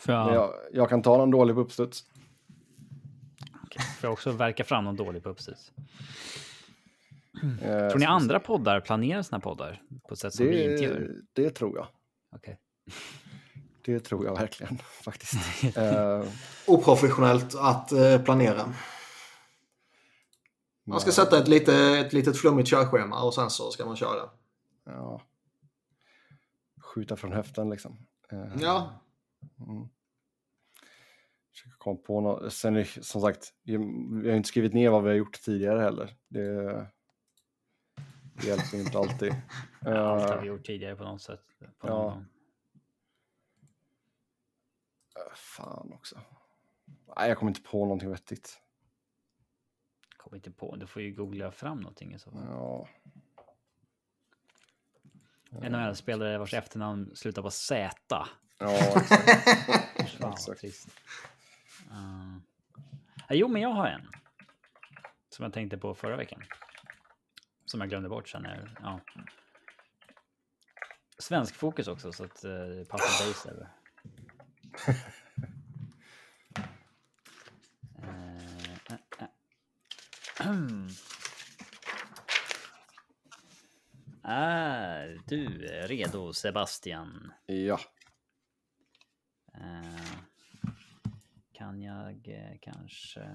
Får jag... jag... Jag, kan ta någon dålig på uppstuds. Okay. Får jag också verka fram någon dålig på uppstuds? Eh, tror ni andra poddar planerar sina poddar på ett sätt som det, vi inte gör? Det tror jag. Okay. Det tror jag verkligen faktiskt. uh, Oprofessionellt att uh, planera. Man ska sätta ett, lite, ett litet flummigt körschema och sen så ska man köra. Ja. Skjuta från höften liksom. Uh, ja. Mm. Kom på något. Sen som sagt, vi har inte skrivit ner vad vi har gjort tidigare heller. Det, det hjälper inte alltid. Allt har vi gjort tidigare på något sätt. På ja. Någon äh, Fan också. Nej, jag kommer inte på någonting vettigt. Kommer inte på, du får ju googla fram någonting i så fall. Ja. NHL-spelare vars efternamn slutar på Z. Ja, exakt. Fan, exakt. Uh, jo, men jag har en. Som jag tänkte på förra veckan. Som jag glömde bort sen. Är, ja. Svensk fokus också så att uh, passar base över. Är du redo Sebastian? Ja. Uh, kan jag uh, kanske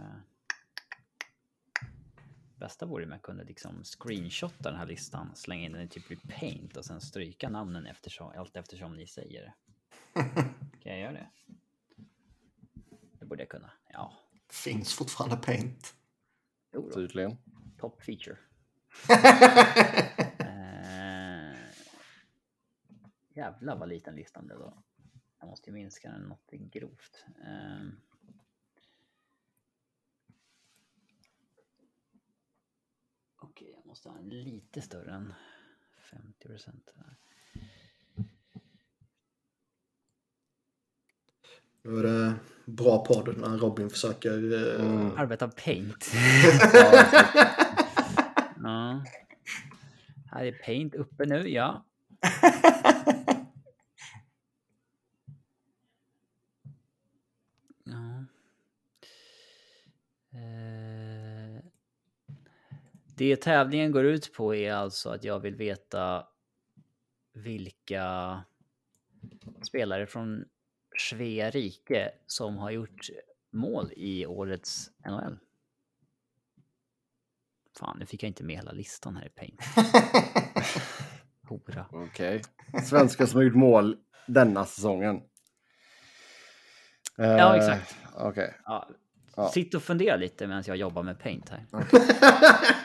bästa vore om jag kunde liksom screenshotta den här listan, slänga in den i typ paint och sen stryka namnen eftersom, allt eftersom ni säger det. kan jag göra det? Det borde jag kunna, ja. Finns fortfarande paint. Jo Tydligen. Top feature. uh, jävlar vad liten listan det var. Jag måste ju minska den något grovt. Uh, Okej, jag måste ha en lite större än 50 procent. Nu är det bra podd när Robin försöker... Mm. Arbeta paint. ja. Här är paint uppe nu, ja. Det tävlingen går ut på är alltså att jag vill veta vilka spelare från Svea rike som har gjort mål i årets NHL? Fan, nu fick jag inte med hela listan här i Paint. Hora. Okej. Svenskar som har gjort mål denna säsongen. Ja, Eh, exakt. Okej. Ja. Ja. Sitt och fundera lite medan jag jobbar med Paint här.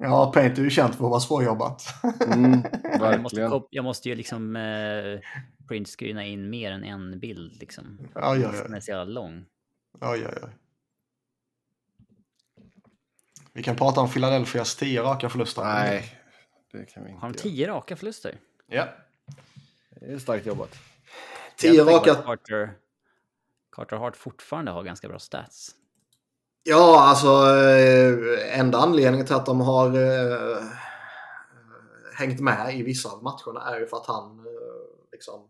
ja, Paint är ju känt för att vara svårjobbat. Mm, Jag måste, jag måste ju liksom eh, printscreena in mer än en bild liksom. Oj, oj, Den är så jävla lång. oj, oj, oj. Vi kan prata om Philadelphias tio raka förluster. Nej, det kan vi inte Har de göra. tio raka förluster? Ja. Det är starkt jobbat. Tio raka... Carter, Carter Hart fortfarande har ganska bra stats. Ja, alltså eh, enda anledningen till att de har eh, hängt med i vissa av matcherna är ju för att han eh, liksom...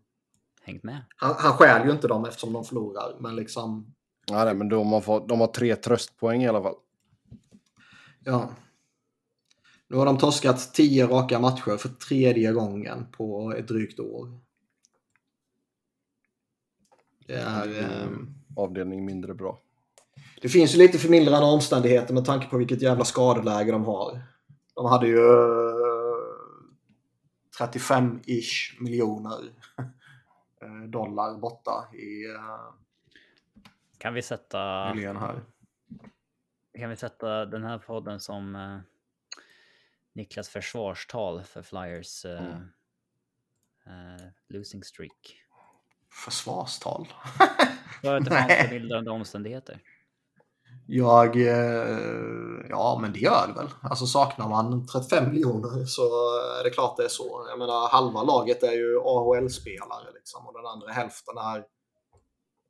Hängt med. Han, han stjäl ju inte dem eftersom de förlorar, men liksom... Ja, nej, men de har, fått, de har tre tröstpoäng i alla fall. Ja. Nu har de torskat tio raka matcher för tredje gången på ett drygt år. Det är... Eh, Avdelning mindre bra. Det finns ju lite förmildrande omständigheter med tanke på vilket jävla skadeläge de har. De hade ju eh, 35-ish miljoner eh, dollar borta i eh, Kan vi sätta, här. kan vi sätta den här podden som eh, Niklas försvarstal för Flyers eh, Mm. eh, losing streak? Försvarstal. För att det fanns förmildrande omständigheter. Jag, eh, ja men det gör det väl. Alltså saknar man 35 miljoner så är det klart det är så. Jag menar halva laget är ju AHL-spelare liksom och den andra hälften är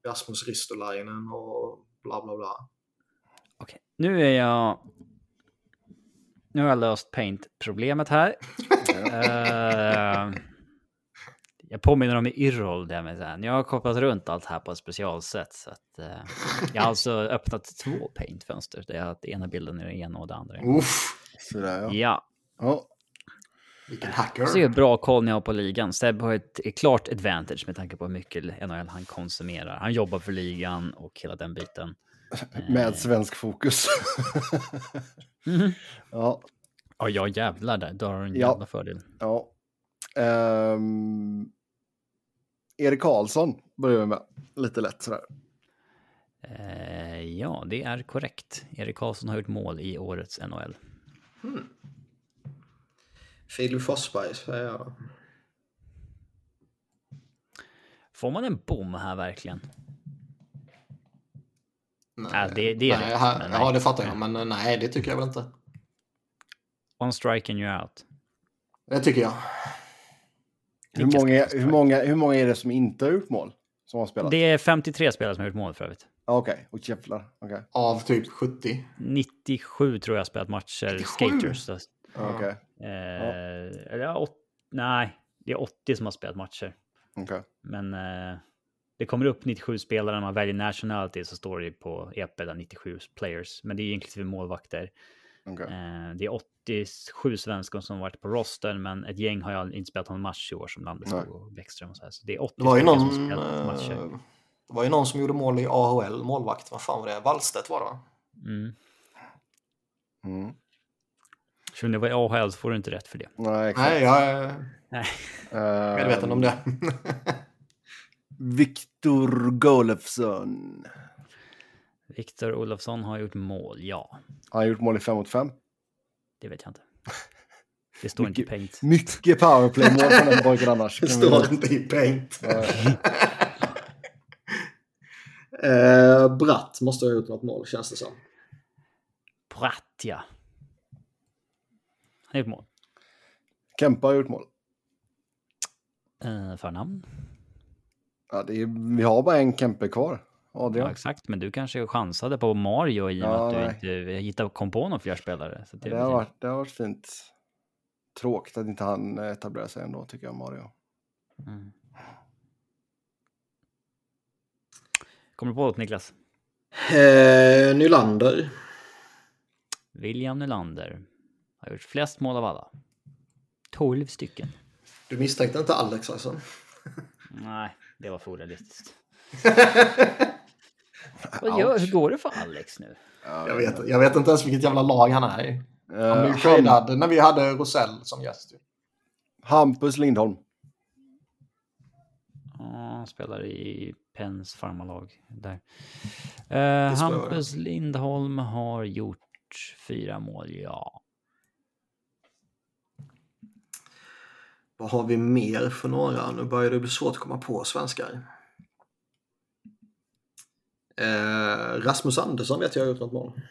Rasmus Ristolainen och bla bla bla. Okej, nu är jag... Nu har jag löst paint-problemet här. Eh, jag påminner om i Yrrol där med här. Jag har kopplat runt allt här på ett specialsätt. Så att, eh, jag har alltså öppnat två paint-fönster. Jag har haft ena bilden i det ena och det andra. Uff, Sådär ja. Ja, ja. vilken hacker. så är det bra koll ni har på ligan. Seb har ett, ett klart advantage med tanke på hur mycket NHL han konsumerar. Han jobbar för ligan och hela den biten. Med svensk fokus. Mhm. ja. Ja, jag jävlar där. Då har du en Ja. jävla fördel. ja. Ehm, Erik Karlsson börjar vi med. Lite lätt sådär. Eh, ja, det är korrekt. Erik Karlsson har gjort mål i årets NHL. Filip Forsberg säger jag. Får man en bom här verkligen? Nej, Ja, det- det är nej, rätt, här, men Ja, nej. det fattar jag. Men eh, nej, det tycker jag väl inte. On strike and you're out. Det tycker jag. Hur många, hur, många, hur många är det som inte har gjort mål? Som har spelat? Det är 53 spelare som har gjort mål för övrigt. Ja, Okej, och jävlar. Okej. Av typ 70. 97 tror jag har spelat matcher 97? skaters. Så, Okej. eh, eller ja, åt, nej, det är 80 som har spelat matcher. Okej. Men eh, det kommer upp 97 spelare när man väljer nationality så står det på EP där 97 players. Men det är inklusive målvakter. Okej. Eh, det är 87 svenskar som varit på rosten, men ett gäng har ju inte spelat någon match i år som Landeskog och Bäckström och så här. Så det är 80 Det var ju någon, som spelat matcher. eh, det var ju någon som gjorde mål i AHL, målvakt. Vad fan var det? Wallstedt var det va? Mm. Mm. Så om det var i AHL så får du inte rätt för det. Nej, exakt. Nej, jag är Nej. medveten om det. Viktor Golofsson. Viktor Olofsson har gjort mål, ja. Han har gjort mål i 5 mot 5. Det vet jag inte. Det står inte i paint. Mycket powerplay-mål från den pojken annars. Det står inte i paint. Eh, Bratt måste ha gjort något mål känns det som. Pratt, ja. Han har gjort mål. Kempa har gjort mål. Eh, förnamn? Ja, det är, vi har bara en Kempe kvar. Ja, Adrian. exakt. Men du kanske chansade på Mario i och med Ja, att du nej. inte hittade, kom på någon fler spelare. Så det, det, har varit, det har varit fint. Tråkigt att inte han etablerar sig ändå, tycker jag, Mario. Mm. Kommer du på något Niklas? Eh, Nylander. William Nylander har gjort flest mål av alla. 12 stycken. Du misstänkte inte Alex alltså? Nej, det var för orealistiskt. Vad gör, hur går det för Alex nu? Jag vet, jag vet inte ens vilket jävla lag han är i. Han Eh, blev tradad när vi hade Rosell som gäst. Hampus Lindholm. Ja, han spelar i Pens farmalag. Där. Står Hampus Lindholm har gjort fyra mål, ja. Vad har vi mer för några? Nu börjar det bli svårt att komma på svenskar. Eh, Rasmus Andersson vet jag har gjort något mål.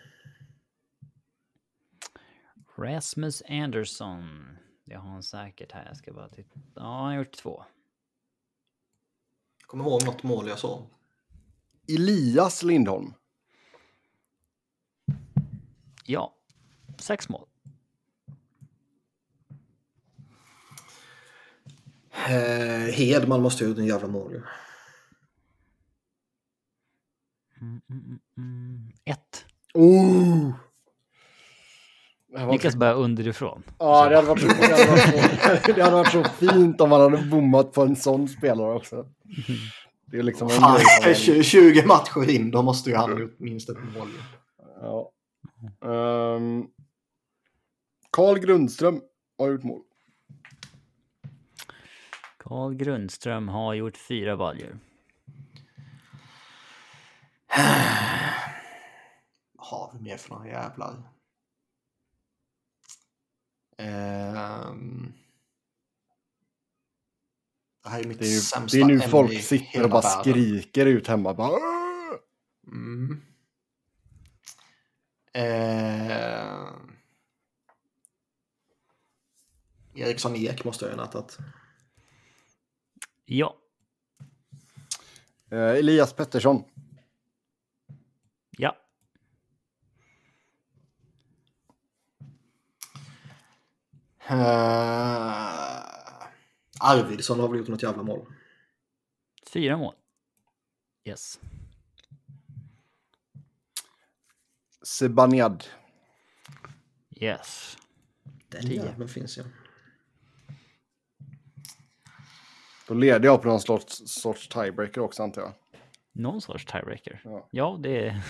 Rasmus Andersson. Det har han säkert här. Jag ska bara titta. Ja, han har gjort två. Kommer ihåg något mål jag såg. Elias Lindholm. Ja, sex mål. Eh, Hedman måste ha gjort en jävla mål ju. Mm. Ett. Oh! Niklas börjar underifrån. Ja, det hade, varit så, det, hade varit så, det hade varit så fint om man hade bommat på en sån spelare också. Det är liksom en Fan, grej som man- 20 20 matcher in, då måste ju han ha gjort minst ett mål. Ja. Ehm, Carl Grundström har gjort mål. Carl Grundström har gjort fyra baljor. Vad har vi mer för några jävlar? Ehm. Det här är mitt Det är, ju, sämsta det är nu folk sitter och bara världen. skriker ut hemma. Bara! Mm. Ehm. Eriksson Ek måste jag ha nattat. Ja, Eh, Elias Pettersson. Ja. Uh, Arvidsson har väl gjort något jävla mål. Fyra mål. Yes. Sebaniad. Yes. Den jäveln finns ju. Då leder jag på någon sorts, sorts tiebreaker också antar jag. Någon sorts tiebreaker. Ja. Ja, det är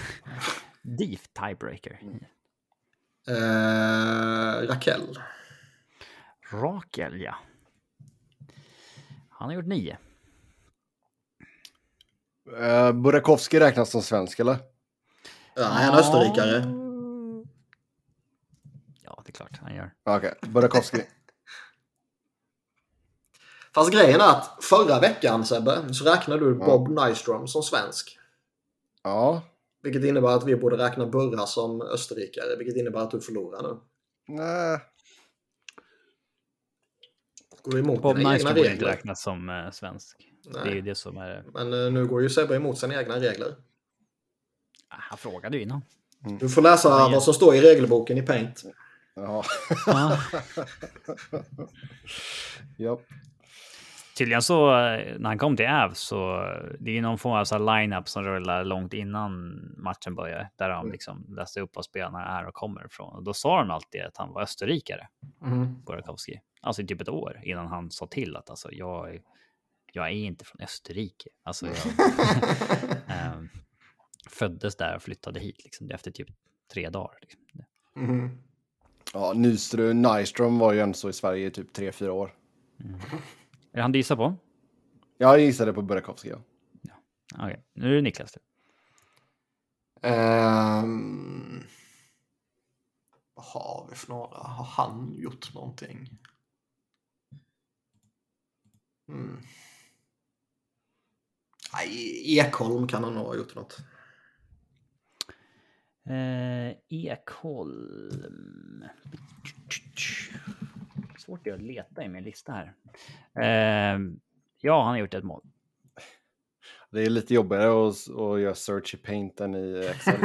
deep tiebreaker. Uh, Raquel. Rakel, ja. Han har gjort nio. Uh, Burakovsky räknas som svensk eller? Ja, han är österrikare. Ja, det är klart han gör. Okej, Burakovsky. Fast grejen är att förra veckan Sebbe, så räknade du Bob Nyström som svensk. ja. Vilket innebär att vi borde räkna Burra som österrikare. Vilket innebär att du förlorar nu. Nej. Går du emot Bob dina egna Nyström borde inte räknas som eh, svensk. Nej. Det är ju det som är... Men eh, nu går ju Sebbe emot sina egna regler. Ah, Han frågade ju innan. Du får läsa Ja, vad som står i regelboken i Paint. Ja. Ja. ja. Tydligen så, eh, när han kom till Äv så, det är ju någon form av så line-up som rullar långt innan matchen börjar. Där de liksom läste upp vad spelarna är och kommer ifrån. Och då sa de alltid att han var österrikare, Mm. Burakovsky. Alltså i typ ett år innan han sa till att alltså, jag, är- jag är inte från Österrike. Alltså jag ehm, föddes där och flyttade hit liksom, efter typ tre dagar. Liksom. Mm. ja Nyström, Nyström var ju ändå så i Sverige i typ 3-4 år. Är det han du gissar på? Jag gissade på Burakovsky. Ja. Okej, nu är det Niklas. Ehm, vad har vi för några? Har han gjort någonting? Mm. Nej, Ekholm kan han nog ha gjort något. Eh, Ekholm. Svårt det är att leta i min lista här. Eh, ja, han har gjort ett mål. Det är lite jobbigare att, att göra search i paint än i Excel.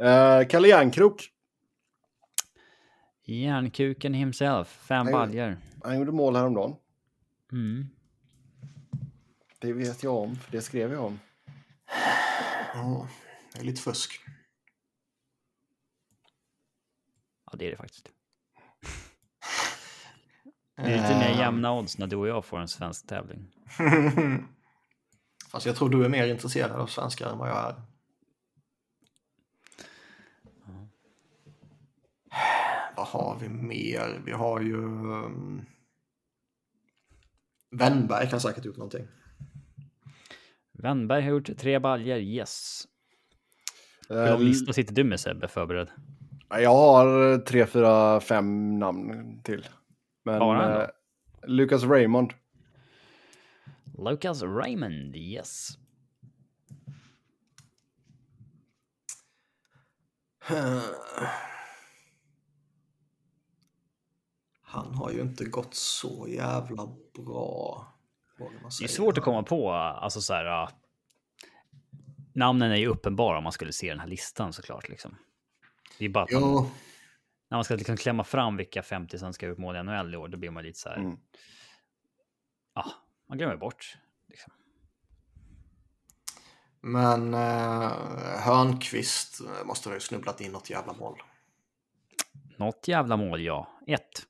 uh, Kalle Järnkrok. Järnkuken himself, fem baljor. Han gjorde mål häromdagen. Mm. Det vet jag om, för det skrev jag om. Ja, det är lite fusk. Ja, det är det faktiskt. Det är lite mer Eh, jämna odds när du och jag får en svensk tävling. Fast jag tror du är mer intresserad av svenskar än vad jag är. Vad har vi mer? Vi har ju... Um... Wennberg kan säkert gjort någonting. Wennberg har gjort tre baljer, yes. Hur lång lista sitter du med Sebbe förberedd? Jag har tre, fyra, fem namn till. Men Bara eh, Lucas Raymond. Lucas Raymond, yes. Han har ju inte gått så jävla bra. Det är svårt att komma på, alltså så här. ah, namnen är ju uppenbara om man skulle se den här listan såklart. Liksom. Det är bara att man, när man ska liksom klämma fram vilka 50 som ska ut mål i NHL i år, då blir man lite så här. Mm. Ja, man glömmer bort. Liksom. men eh, Hörnqvist eh, måste ha snubblat in något jävla mål. Något jävla mål, ja. Ett.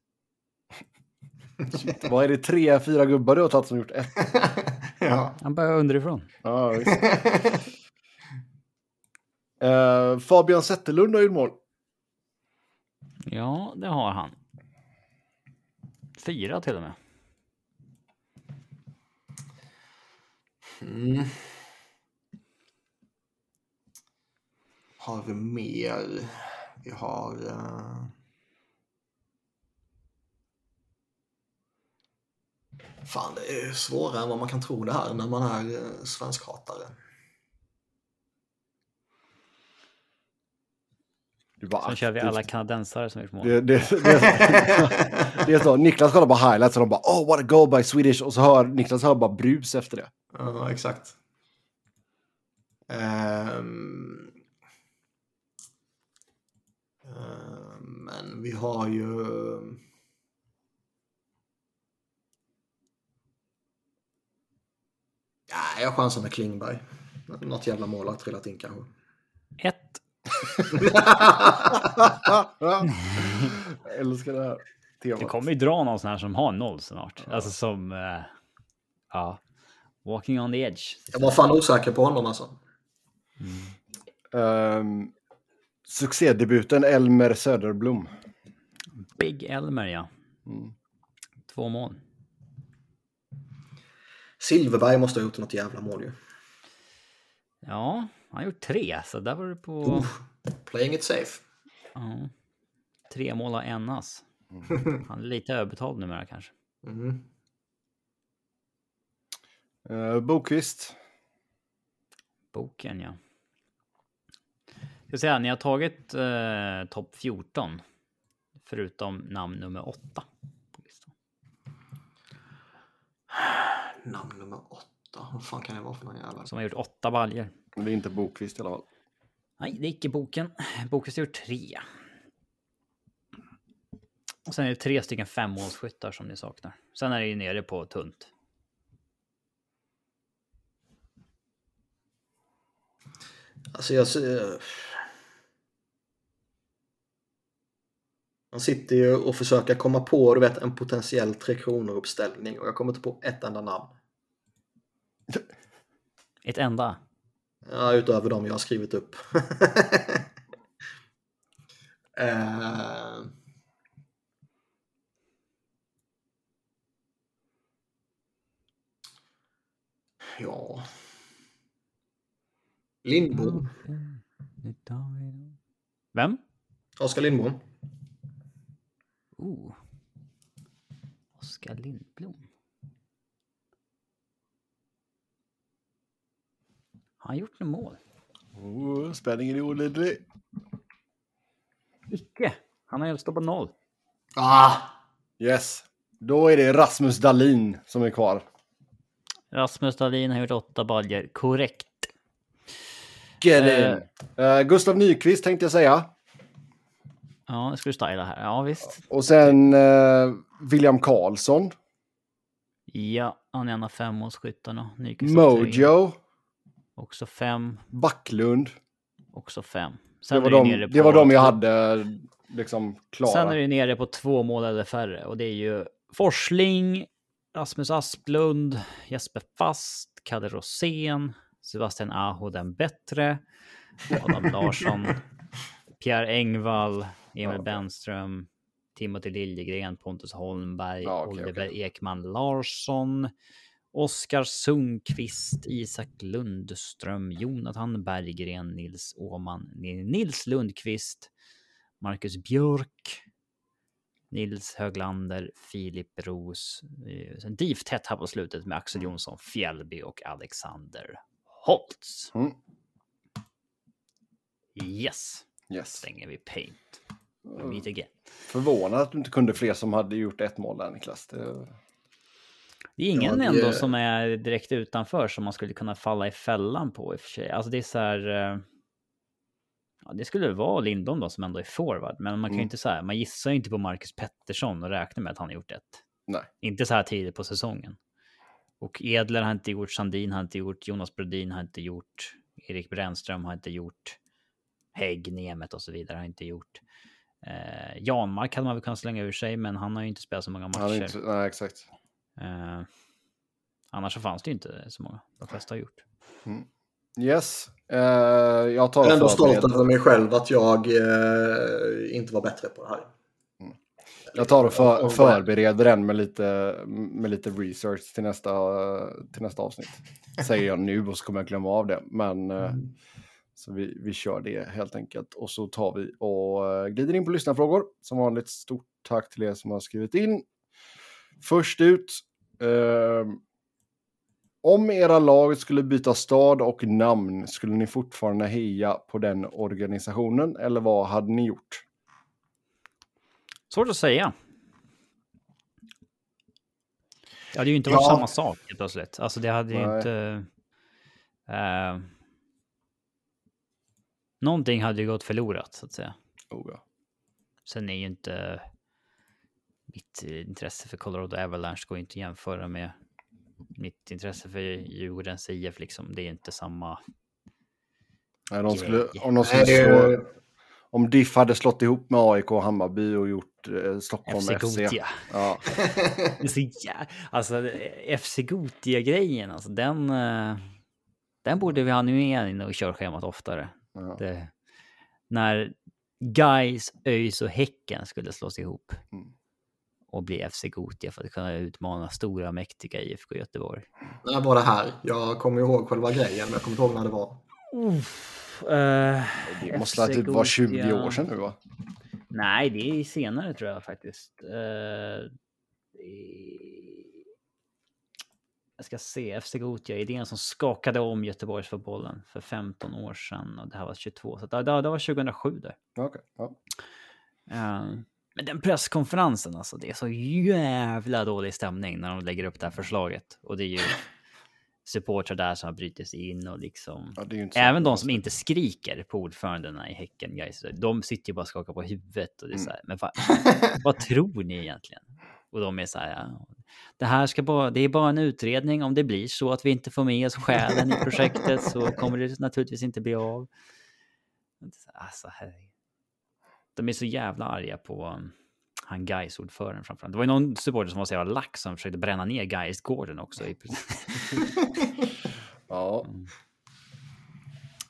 Vad är det, tre, fyra gubbar du har tagit som gjort ett? ja. Han börjar underifrån. Ja, visst. Eh, Fabian Zetterlund har gjort mål. Ja, det har han. Fyra till och med. Mm. Har vi mer? Vi har... Uh... Fan, det är svårare än vad man kan tro det här när man är eh, svenskhatare. Du bara Sen kör vi alla kanadensare som gjort mål. Det, det, det, det är så, Niklas kollar på highlights och de bara oh what a goal by Swedish och så hör Niklas hör bara brus efter det. Ja, exakt. Ehm, men vi har ju... Ja, jag chansar med Klingberg. Något jävla mål har trillat in kanske. Ett. Jag älskar det här Du temat. kommer ju dra någon sån här som har noll snart. Alltså som... eh, ja. Walking on the edge. Jag var fan osäker på honom alltså. Um, succédebuten Elmer Söderblom. Big Elmer, ja. Mm. Två mål. Silverberg måste ha gjort något jävla mål ju. Ja, han har gjort tre, så där var det på... Uff, playing it safe. Ja. Tre mål av en ass. Han är lite överbetald numera kanske. Mm. Uh, Bokvist. Boken, ja. Ska säga, ni har tagit eh, topp 14. Förutom namn nummer 8. På listan. Namn nummer åtta. Vad fan kan det vara för någon jävla... Som har gjort åtta baljer. Det är inte Bokvist i alla fall. Nej, det är icke boken. Boken har gjort tre. Och sen är det tre stycken femmålsskyttar som ni saknar. Sen är det ju nere på tunt. Alltså jag. Man sitter ju och försöker komma på du vet, en potentiell Tre Kronor-uppställning och jag kommer inte på ett enda namn. Ett enda. Ja, utöver de jag har skrivit upp. eh... Ja. Lindbom. Vem? Oskar Lindbom. Oh. Oskar Lindblom. Har han gjort något mål? Oh, spänningen är olidlig. Icke. Han har ju stoppat noll. Ah! Yes. Då är det Rasmus Dahlin som är kvar. Rasmus Dahlin har gjort åtta baljer. Korrekt. Get in. Eh, Gustav Nyqvist tänkte jag säga. Ja, nu ska du styla här. Ja, visst. Och sen eh, William Karlsson. Ja, han är en av femårsskyttarna. Mojo. Också fem. Backlund. Också fem. Det Sen var, är det de, nere på... det var de jag hade liksom klara. Sen är det nere på två mål eller färre och det är ju Forsling, Rasmus Asplund, Jesper Fast, Kalle Rosén, Sebastian Aho den bättre, Adam Larsson, Pierre Engvall, Emil Ja. Bennström, Timothy Liljegren, Pontus Holmberg, Ja, okej, Oliver okej. Ekman Larsson, Oskar Sundqvist, Isak Lundström, Jonathan Berggren, Nils Åman, Nils Lundqvist, Marcus Björk, Nils Höglander, Filip Ros. eh, Sen div tätt här på slutet med Axel Jonsson, Fjällby och Alexander Holtz. Mm. Yes, Yes. stänger vi Paint. Mm. meet again. Förvånad att du inte kunde fler som hade gjort ett mål där Niklas. Det... Det är ingen Ja, det- ändå som är direkt utanför som man skulle kunna falla i fällan på i och för sig. Alltså det är så här. eh, Ja, det skulle vara Lindholm då som ändå är forward, men man kan ju Mm. inte säga. Man gissar ju inte på Marcus Pettersson och räknar med att han har gjort ett. Nej. Inte så här tidigt på säsongen. Och Edler har inte gjort, Sandin har inte gjort, Jonas Brodin har inte gjort, Erik Brännström har inte gjort, Hägg, Nemet och så vidare har inte gjort. Eh, Janmark hade man väl kunnat slänga ur sig, men han har ju inte spelat så många matcher. Inte... Nej, exakt. Eh, annars så fanns det ju inte så många. De flesta har gjort. Yes. Eh, jag tar Jag är ändå stolt över mig själv att jag eh, inte var bättre på det här. Jag tar och för, förbereder den med lite, med lite research till nästa, till nästa avsnitt. Säger jag nu och så kommer jag glömma av det. Men eh, så vi, vi kör det helt enkelt. Och så tar vi och eh, glider in på lyssnarfrågor. Som vanligt stort tack till er som har skrivit in. Först ut. Eh, om era lag skulle byta stad och namn, skulle ni fortfarande heja på den organisationen? Eller vad hade ni gjort? Svårt att säga. Det hade ju inte varit Ja. samma sak helt plötsligt. Alltså det hade ju Nej. inte... eh, någonting hade ju gått förlorat så att säga. Oh, ja. Sen är ju inte mitt eh, intresse för Colorado Avalanche går inte att jämföra med mitt intresse för Djurgårdens IF liksom. Det är inte samma. Nej, de skulle, om, de skulle slå, om Diff hade slått ihop med AIK och Hammarby och gjort eh, Stockholm FC FC. Gothia. Ja, jä... Alltså FC Gothia-grejen, alltså den... eh, Den borde vi ha nu igen och körschemat oftare. ja. Det, när Guys, ÖIS och Häcken skulle slås ihop. Mm. Och bli FC Gothia för att kunna utmana stora mäktiga IFK Göteborg. När var det här? Jag kommer ihåg själva grejen, men jag kommer inte ihåg när det var. Uff, eh, Det måste FC ha typ vara 20 Gothia. år sedan nu va? Nej, det är senare tror jag faktiskt. Eh, i- jag ska se, FC Gothia, idén som skakade om Göteborgsfotbollen för 15 år sedan och det här var 22, så det, det, det var 2007 där. Okej. ja. Eh, men den presskonferensen alltså, det är så jävla dålig stämning när de lägger upp det här förslaget. Och det är ju supportrar där som har brutit sig in och liksom... Ja, Även de som inte skriker på ordförandena i Häcken, guys, de sitter ju bara och skakar på huvudet och det är Mm. så här, men vad, vad tror ni egentligen? Och de är så här, ja, det här ska bara, det är bara en utredning. Om det blir så att vi inte får med oss själen i projektet så kommer det naturligtvis inte bli av. Alltså, herregud. De är så jävla arga på um, han gais ordföranden framförallt. Det var ju någon supporter som var så jävla lax som försökte bränna ner gais gården också. Ja. Mm.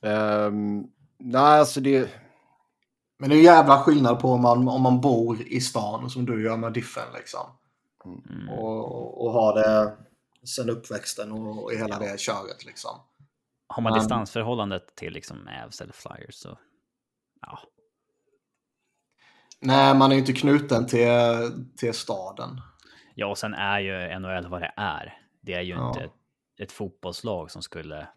Ehm, nej, alltså det... Men det är jävla skillnad på om man, om man bor i stan som du gör med Diffen liksom. Mm. Och, och har det sen uppväxten och, och hela det köret liksom. Har man Man- distansförhållandet till liksom Avs eller Flyers så ja, Nej, man är ju inte knuten till, till staden. Ja, och sen är ju NHL vad det är. Det är ju Ja. inte ett, ett fotbollslag som skulle...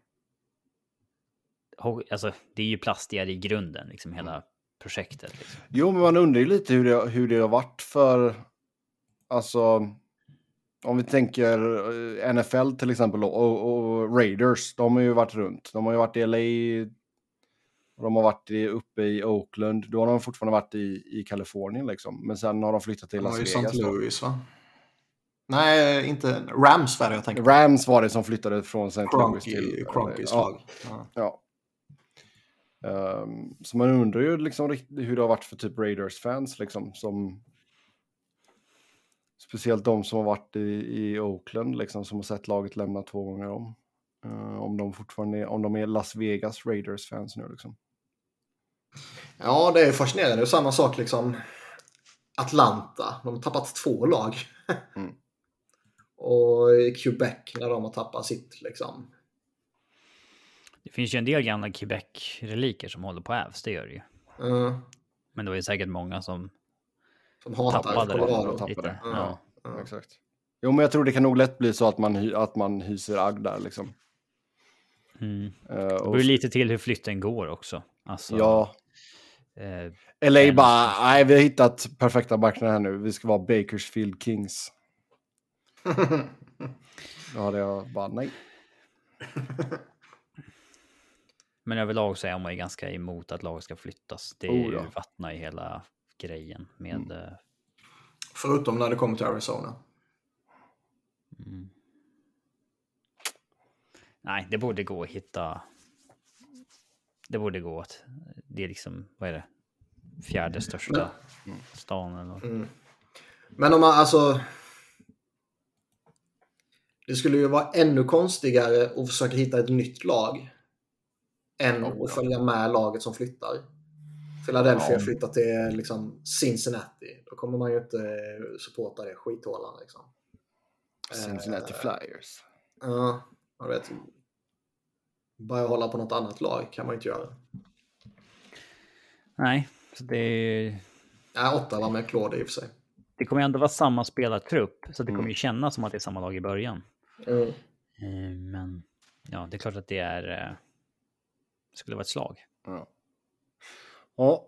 Alltså, det är ju plastigare i grunden, liksom hela projektet. Liksom. Jo, men man undrar ju lite hur det, hur det har varit för... Alltså... Om vi tänker eh, NFL till exempel och, och Raiders, de har ju varit runt. De har ju varit i LA, de har varit i, uppe i Oakland. Då har de fortfarande varit i, i Kalifornien liksom. Men sen har de flyttat till Las var ju Vegas. St. Louis va? Nej, inte Rams var det jag tänkte. Rams var det som flyttade från St. Louis till... Cronky, Cronkys ja, lag. Ja. ja. Ehm, så man undrar ju liksom hur det har varit för typ Raiders-fans liksom som... Speciellt de som har varit i, i Oakland, liksom, som har sett laget lämna två gånger om. Uh, om de fortfarande är, om de är Las Vegas Raiders-fans nu liksom. Ja, det är fascinerande. Det är samma sak liksom. Atlanta, de har tappat två lag. mm. Och Quebec när de har tappat sitt liksom. Det finns ju en del gamla Quebec-reliker som håller på Ävs, det gör det ju. Mm. Men det var ju säkert många som, som tappade Colorado. det. Tappade. Ja. Ja. Exakt. Jo, men jag tror det kan nog lätt bli så att man, att man hyser agg där liksom. Mm. Uh, det beror lite till hur flytten går också. Alltså, ja. Uh, LA bara, nej vi har hittat perfekta marknaden här nu. Vi ska vara Bakersfield Kings. Då hade jag bara nej. Men överlag så är man ju ganska emot att lag ska flyttas. Det oh, ja. ju hela grejen med... Mm. Eh, Förutom när det kommer till Arizona. Mm. Nej, det borde gå att hitta... Det borde gå att... Det är liksom, vad är det? Fjärde största mm. stan eller mm. Men om man alltså... Det skulle ju vara ännu konstigare att försöka hitta ett nytt lag än oh, att följa med laget som flyttar. Philadelphia ja. flyttar till liksom, Cincinnati. Då kommer man ju inte supporta det skithålan. Liksom. Cincinnati uh, Flyers. Ja, man vet. Bara hålla på något annat lag kan man inte göra. Nej, så det är... Ja, åtta var med Claude i och för sig. Det kommer ändå vara samma spelartrupp, så det kommer mm. ju kännas som att det är samma lag i början. Mm. Eh, men ja, det är klart att det är... Eh, skulle vara ett slag. Ja. ja.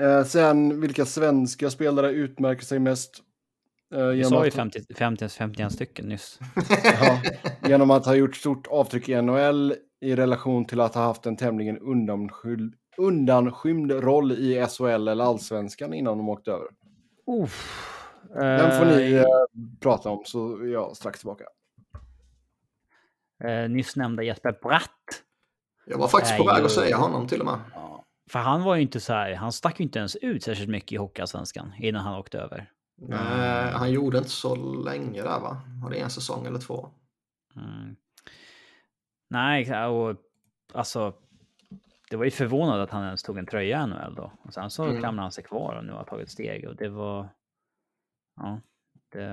Eh, sen vilka svenska spelare utmärker sig mest? Eh, du sa ju 50, 50, 51 stycken nyss. ja, genom att ha gjort stort avtryck i NHL i relation till att ha haft en tämligen undanskymd, undanskymd roll i SHL eller allsvenskan innan de åkte över. Uff. Den får ni eh, prata om så är jag strax tillbaka. Eh, nyss nämnda Jesper Bratt jag var faktiskt på väg ju... att säga honom till och med. Ja, för han var ju inte så här, han stack ju inte ens ut särskilt mycket i Hockeyallsvenskan innan han åkte över. Nej, han gjorde inte så länge där va? Var det en säsong eller två? Mm. Nej, och alltså det var ju förvånande att han ens tog en tröja i NHL då. Och sen så mm. klamrade han sig kvar och nu har tagit steg och det var... Ja, det...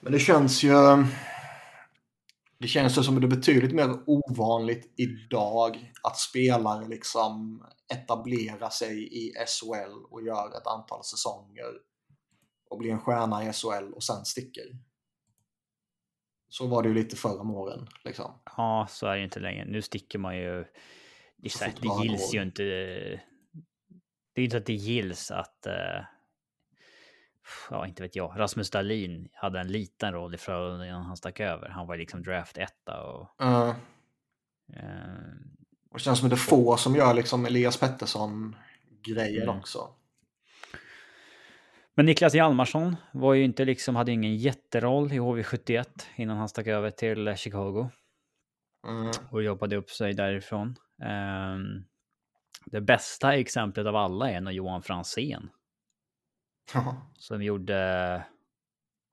Men det känns ju... Det känns som att det är betydligt mer ovanligt idag att spelare liksom etablerar sig i SHL och gör ett antal säsonger och blir en stjärna i SHL och sen sticker. Så var det ju lite förra om åren. Liksom. Ja, så är det inte längre. Nu sticker man ju... Det, så det gills ju inte... Det är inte att det gills att... Uh ja, inte vet jag, Rasmus Dahlin hade en liten roll i Frölunda innan han stack över. Han var liksom draft etta och... Uh. Uh, och det känns som det är få som gör liksom Elias Pettersson-grejen mm. också. Men Niklas Hjalmarsson var ju inte liksom, hade ingen jätteroll i HV71 innan han stack över till Chicago. Mm. Och jobbade upp sig därifrån. Um, det bästa exemplet av alla är nog Johan Fransén. Som gjorde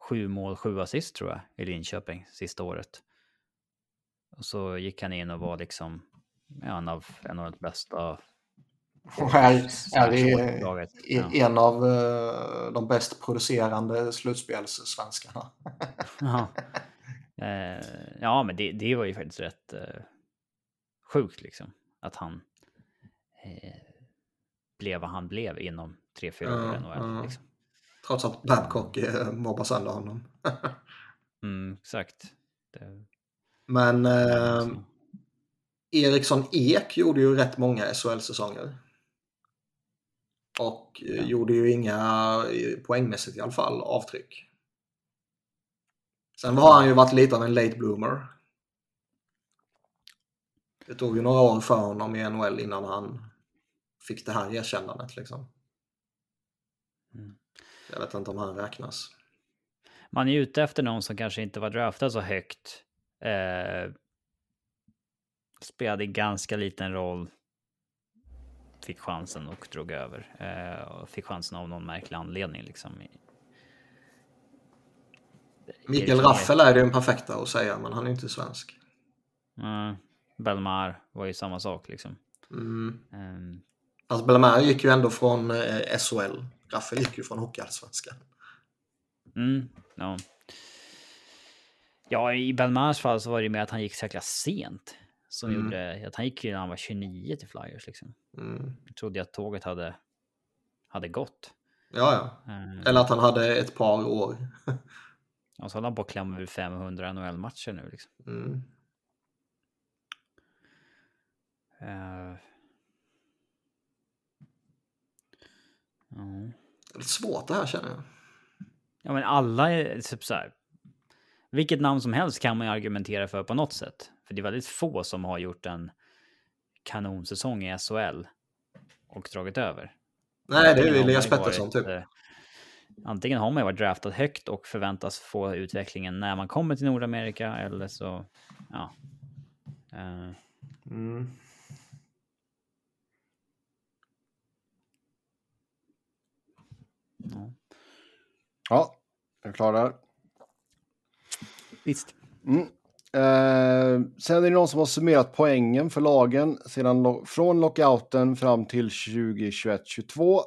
sju mål, sju assist tror jag i Linköping sista året. Och så gick han in och var liksom en av, en av de bästa. Och här är det en av uh, de bäst producerande slutspelssvenskarna. ja. Uh, ja, men det, det var ju faktiskt rätt uh, sjukt liksom. Att han blev vad han blev inom 3-4 år i NHL. Liksom. Trots att Babcock eh, mobbar sönder honom. mm, exakt. Det... Men eh, Eriksson Ek gjorde ju rätt många SHL-säsonger. Och eh, ja. gjorde ju inga, eh, poängmässigt i alla fall, avtryck. Sen har han ju varit lite av en late bloomer. Det tog ju några år för honom i NHL innan han fick det här erkännandet liksom. Mm. Jag vet inte om han räknas. Man är ute efter någon som kanske inte var draftad så högt. Eh, spelade ganska liten roll. Fick chansen och drog över. Eh, och fick chansen av någon märklig anledning liksom. Mikael Raffel är den perfekta att säga, men han är inte svensk. Mm. Belmar var ju samma sak liksom. Mm. Um, Alltså Bellemare gick ju ändå från eh, SHL. Raffel gick ju från Hockeyallsvenskan. mm, ja. ja, i Belmars fall så var det med att han gick så jäkla sent. Som Mm. gjorde att han gick ju när han var 29 till Flyers liksom. Mm. Jag trodde att tåget hade, hade gått. Ja, ja. Um, Eller att han hade ett par år. Och så håller han på att klämma ur 500 NHL-matcher nu liksom. Mm. Eh, ja. Det är svårt det här känner jag. Ja, men alla är typ så här. Vilket namn som helst kan man ju argumentera för på något sätt. För det är väldigt få som har gjort en kanonsäsong i SHL och dragit över. Nej, det är ju Elias Pettersson typ. eh, Antingen har man ju varit draftad högt och förväntas få utvecklingen när man kommer till Nordamerika eller så, ja. Eh, Mm. ja. Ja, är du klar där? Visst. Mm. Eh, sen är det någon som har summerat poängen för lagen sedan lo- från lockouten fram till 2021-22.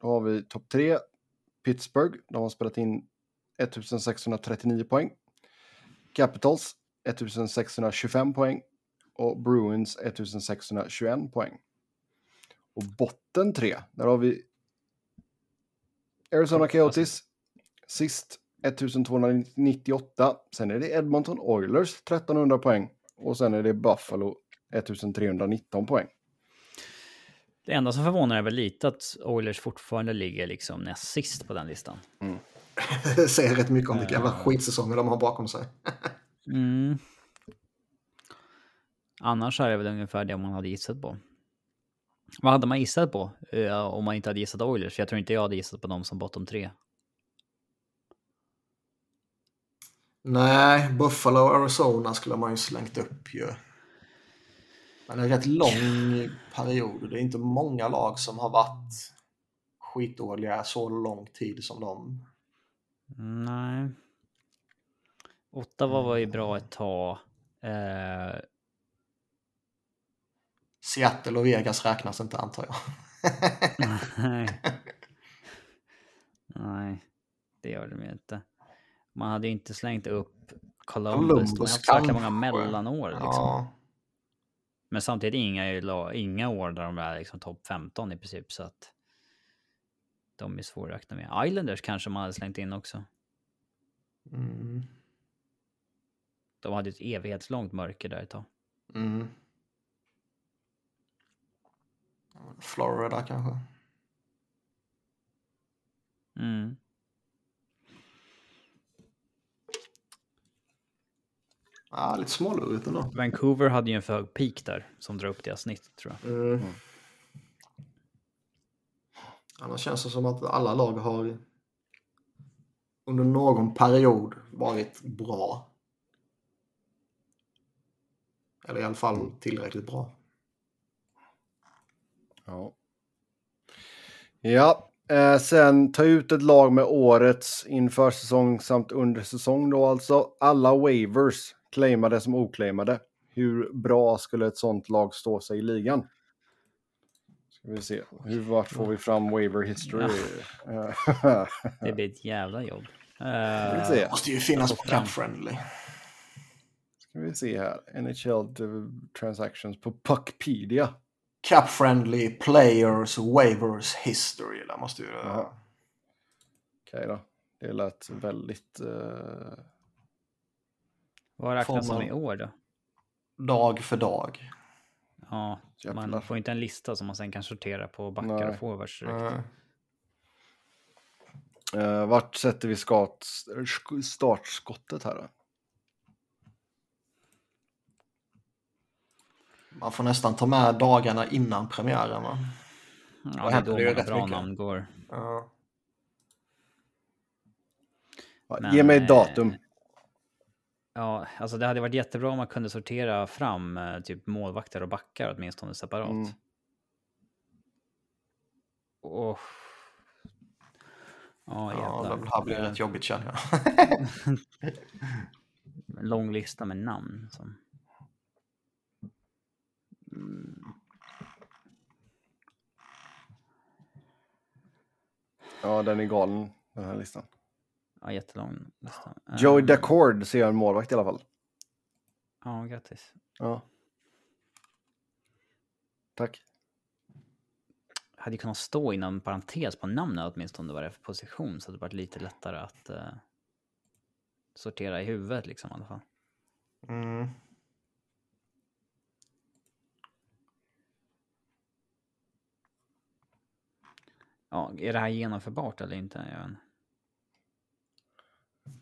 Då har vi topp tre. Pittsburgh, de har spelat in 1639 poäng. Capitals 1625 poäng. Och Bruins 1621 poäng. Och botten tre, där har vi Arizona Coyotes sist 1298. Sen är det Edmonton Oilers 1300 poäng. Och sen är det Buffalo 1319 poäng. Det enda som förvånar är väl lite att Oilers fortfarande ligger liksom näst sist på den listan. Det säger rätt mycket om vilka jävla skitsäsonger de har bakom sig. Mm. Annars är det väl ungefär det man hade gissat på. Vad hade man gissat på eh, om man inte hade gissat Oilers? För jag tror inte jag hade gissat på dem som bottom tre. Nej, Buffalo och Arizona skulle man ju slängt upp ju. Men en rätt lång period. Det är inte många lag som har varit skitdåliga så lång tid som de. Nej. Ottawa var ju bra ett tag. Eh, Seattle och Vegas räknas inte antar jag. nej. nej, det gör de ju inte. Man hade ju inte slängt upp Columbus. De har Columbus haft så många mellanår liksom. Ja. Men samtidigt inga, inga år där de är liksom topp 15 i princip. Så att de är svåra att räkna med. Islanders kanske man hade slängt in också. Mm. De hade ett evighetslångt mörker där ett tag. Mm. Florida kanske. Mm. Ja, lite smålurigt ändå. Vancouver hade ju en för hög peak där som drar upp deras snitt tror jag. Mm. Annars känns det som att alla lag har under någon period varit bra. Eller i alla fall tillräckligt bra. Ja. Ja, eh, sen ta ut ett lag med årets inför säsong samt under säsong då alltså. Alla waivers claimade som oclaimade. Hur bra skulle ett sånt lag stå sig i ligan? Ska vi se. Hur vart får vi fram waiver history? Eh, Det blir ett jävla jobb. Ska Eh, vi se. Måste ju finnas på. Cap Friendly. Ska vi se här. NHL transactions på Puckpedia. Cap Friendly Players Waivers History. Där måste ju... Okej då. Det lät väldigt... eh, vad räknas som i år då? Dag för dag. Ja, Jävlar. man får inte en lista som man sen kan sortera på backar Nej. och forwards. direkt. Mm. Eh, vart sätter vi skat, startskottet här då? Man får nästan ta med dagarna innan premiären va? Ja, det är då många bra mycket. namn går. Ja. Ja, Ge mig ett eh, datum. Ja, alltså det hade varit jättebra om man kunde sortera fram eh, typ målvakter och backar åtminstone separat. Mm. Och Ja, Ja, det här blir rätt jobbigt känner jag. En lång lista med namn. Som... Mm. Ja, den är galen, den här listan. Ja, jättelång lista. Joey Eh, Dacord ser jag en målvakt i alla fall. Ja, grattis. Ja. Tack. Hade ju kunnat stå inom parentes på namnet åtminstone vad det är för position så det varit lite lättare att eh, sortera i huvudet liksom i alla fall. Mm. Ja, är det här genomförbart eller inte? Jag vet inte.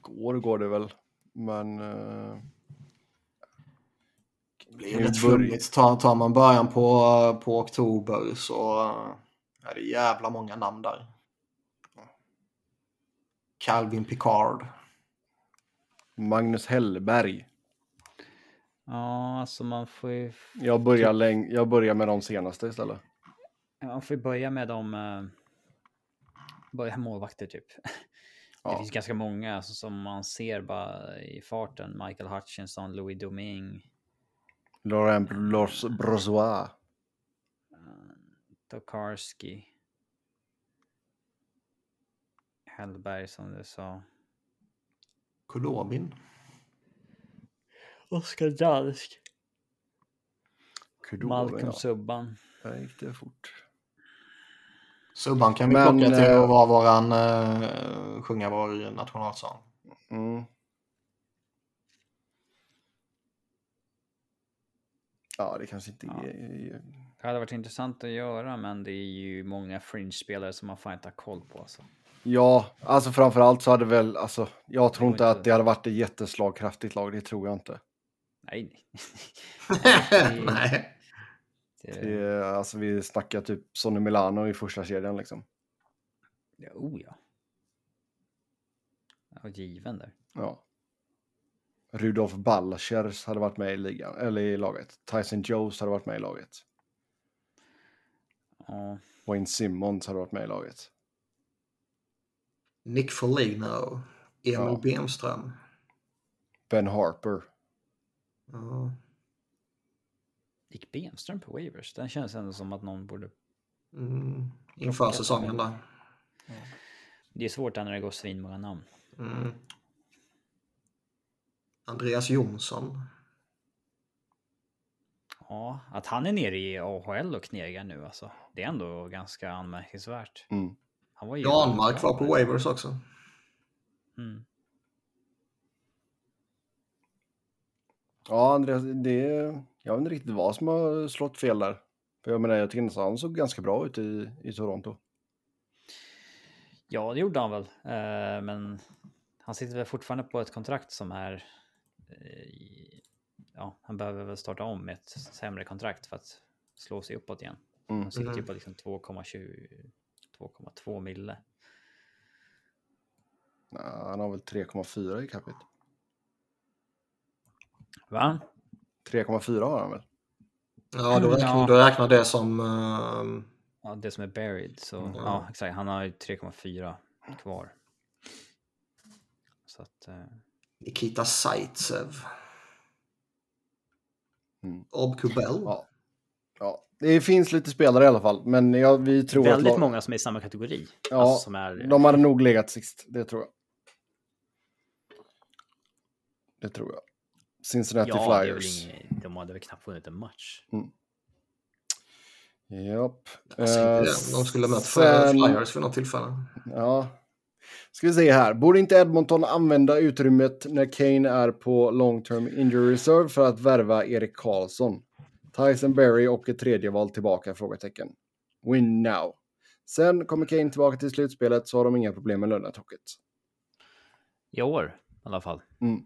Går går det väl. Men... eh, Det blir börj- flummigt. Tar, tar man början på, på oktober så eh, är det jävla många namn där. Calvin Picard. Magnus Hellberg. Ja, alltså man får ju, Jag börjar, läng- jag börjar med de senaste istället. man får ju börja med de eh, börja målvakter typ. Det finns ganska många alltså, som man ser bara i farten. Michael Hutchinson, Louis Domingue, Laurent Bros- Brozois. Tokarski. Hellberg som du sa. Kulobin. Oskar Dansk. Kudor, Malcolm ja. Subban. Där gick det fort. Subban kan vi Men, plocka till eh, att vara våran, uh, sjunga vår nationalsång. Mm. Ja, det kanske inte Ja. är... Det hade varit intressant att göra, men det är ju många fringe-spelare som man fan inte har koll på. Alltså. Ja, alltså framförallt så hade väl, alltså, jag tror inte att det hade varit ett jätteslagkraftigt lag, det tror jag inte. Nej, nej. Nej. Det, Det, alltså vi snackar typ Sonny Milano i första kedjan liksom. ja, oh ja. Var given där. Ja. Rudolf Ballachers hade varit med i ligan, eller i laget. Tyson Jones hade varit med i laget. Ja, Wayne Simmons hade varit med i laget. Nick Foligno. Emil Ja. Bemström. Ben Harper. Ja. Gick Bemström på waivers? Den känns ändå som att någon borde... Mm. Inför säsongen där. Det är svårt när det går svinmånga namn. Mm. Andreas Jonsson. Ja, att han är nere i AHL och knegar nu alltså. Det är ändå ganska anmärkningsvärt. Mm. Han var ju... Janmark var på waivers också. Mm. Ja, Andreas, det, jag vet inte riktigt vad som har slått fel där. För jag menar, jag tycker nästan han såg ganska bra ut i, i Toronto. Ja, det gjorde han väl. Eh, men han sitter väl fortfarande på ett kontrakt som är... eh, ja, han behöver väl starta om med ett sämre kontrakt för att slå sig uppåt igen. Mm. Han sitter ju Mhm. på liksom 2,20 2,2 mille. Ja, han har väl 3,4 i capita. Va? 3,4 har han väl? Ja, då räknar, Ja. då räknar det som... ehm, Ja, det som är buried. Så Mm. ja, exakt. Han har ju 3,4 kvar. Så att... Eh, Nikita Zaitsev. Mm. Ob Kubel. Ja. ja. Det finns lite spelare i alla fall, men jag, vi tror väldigt att... lag- många som är i samma kategori. Ja, alltså, som är, De hade nog legat sist, det tror jag. Det tror jag. Cincinnati ja, Flyers. ingen, de hade väl knappt vunnit en match. Japp. Alltså, Eh. De skulle mött sen- Flyers vid något tillfälle. Ja. Ska vi se här. Borde inte Edmonton använda utrymmet när Kane är på long term injury reserve för att värva Erik Karlsson? Tyson Berry och ett tredje val tillbaka? Frågetecken. Win now. Sen kommer Kane tillbaka till slutspelet så har de inga problem med lönetaket. I år i alla fall. Mm.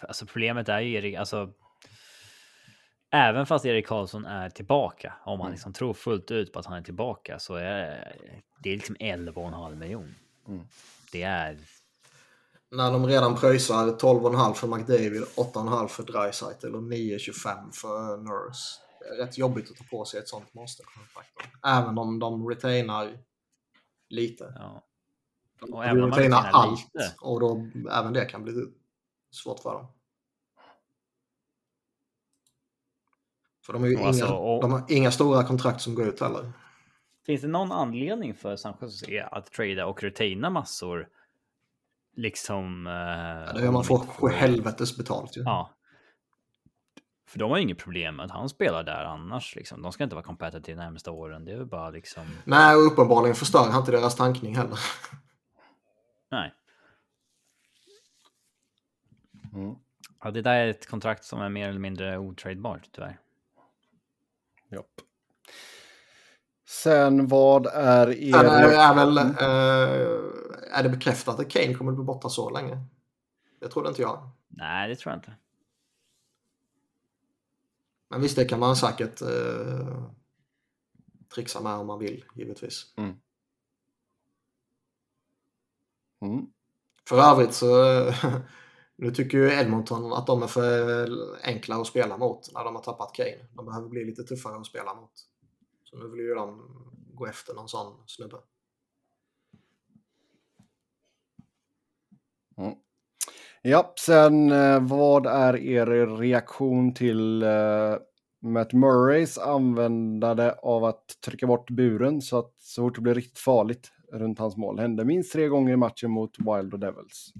Alltså problemet är ju Erik, alltså. Även fast Erik Karlsson är tillbaka, om man Mm. liksom tror fullt ut på att han är tillbaka så är det är liksom 11,5 miljon. Mm. Det är När de redan pröjsar 12,5 för McDavid, 8,5 för Dreisaitl och 9,25 för Nurse. Det är rätt jobbigt att ta på sig ett sånt monsterkontrakt. Även om de retainar lite. Ja. De Och även om man rutinerar allt lite. och då även det kan bli svårt för dem. För de, är ju Och alltså, inga, och- de har inga stora kontrakt som går ut heller. Finns det någon anledning för San Jose att trada och retaina massor? Liksom... Eh, Ja, det gör man får helvetes betalt ju. Ja. För de har ju inget problem med att han spelar där annars. Liksom. De ska inte vara competitive de närmaste åren. Det är väl bara liksom... Nej, och uppenbarligen förstör han inte deras tankning heller. Nej. Mm. Ja, det där är ett kontrakt som är mer eller mindre otradebart tyvärr. Japp. Sen vad är er... Sen är, är, väl, eh, är det bekräftat att Kane kommer att bli borta så länge? Det trodde inte jag. Nej, det tror jag inte. Men visst, det kan man säkert eh, trixa med om man vill, givetvis. Mm. För övrigt så nu tycker ju Edmonton att de är för enkla att spela mot när de har tappat Kane. De behöver bli lite tuffare att spela mot. Så nu vill ju de gå efter någon sån snubbe. Ja, sen eh, vad är er reaktion till eh, Matt Murrays användande av att trycka bort buren så att så fort det blir riktigt farligt runt hans mål hände minst tre gånger i matchen mot Wild och Devils.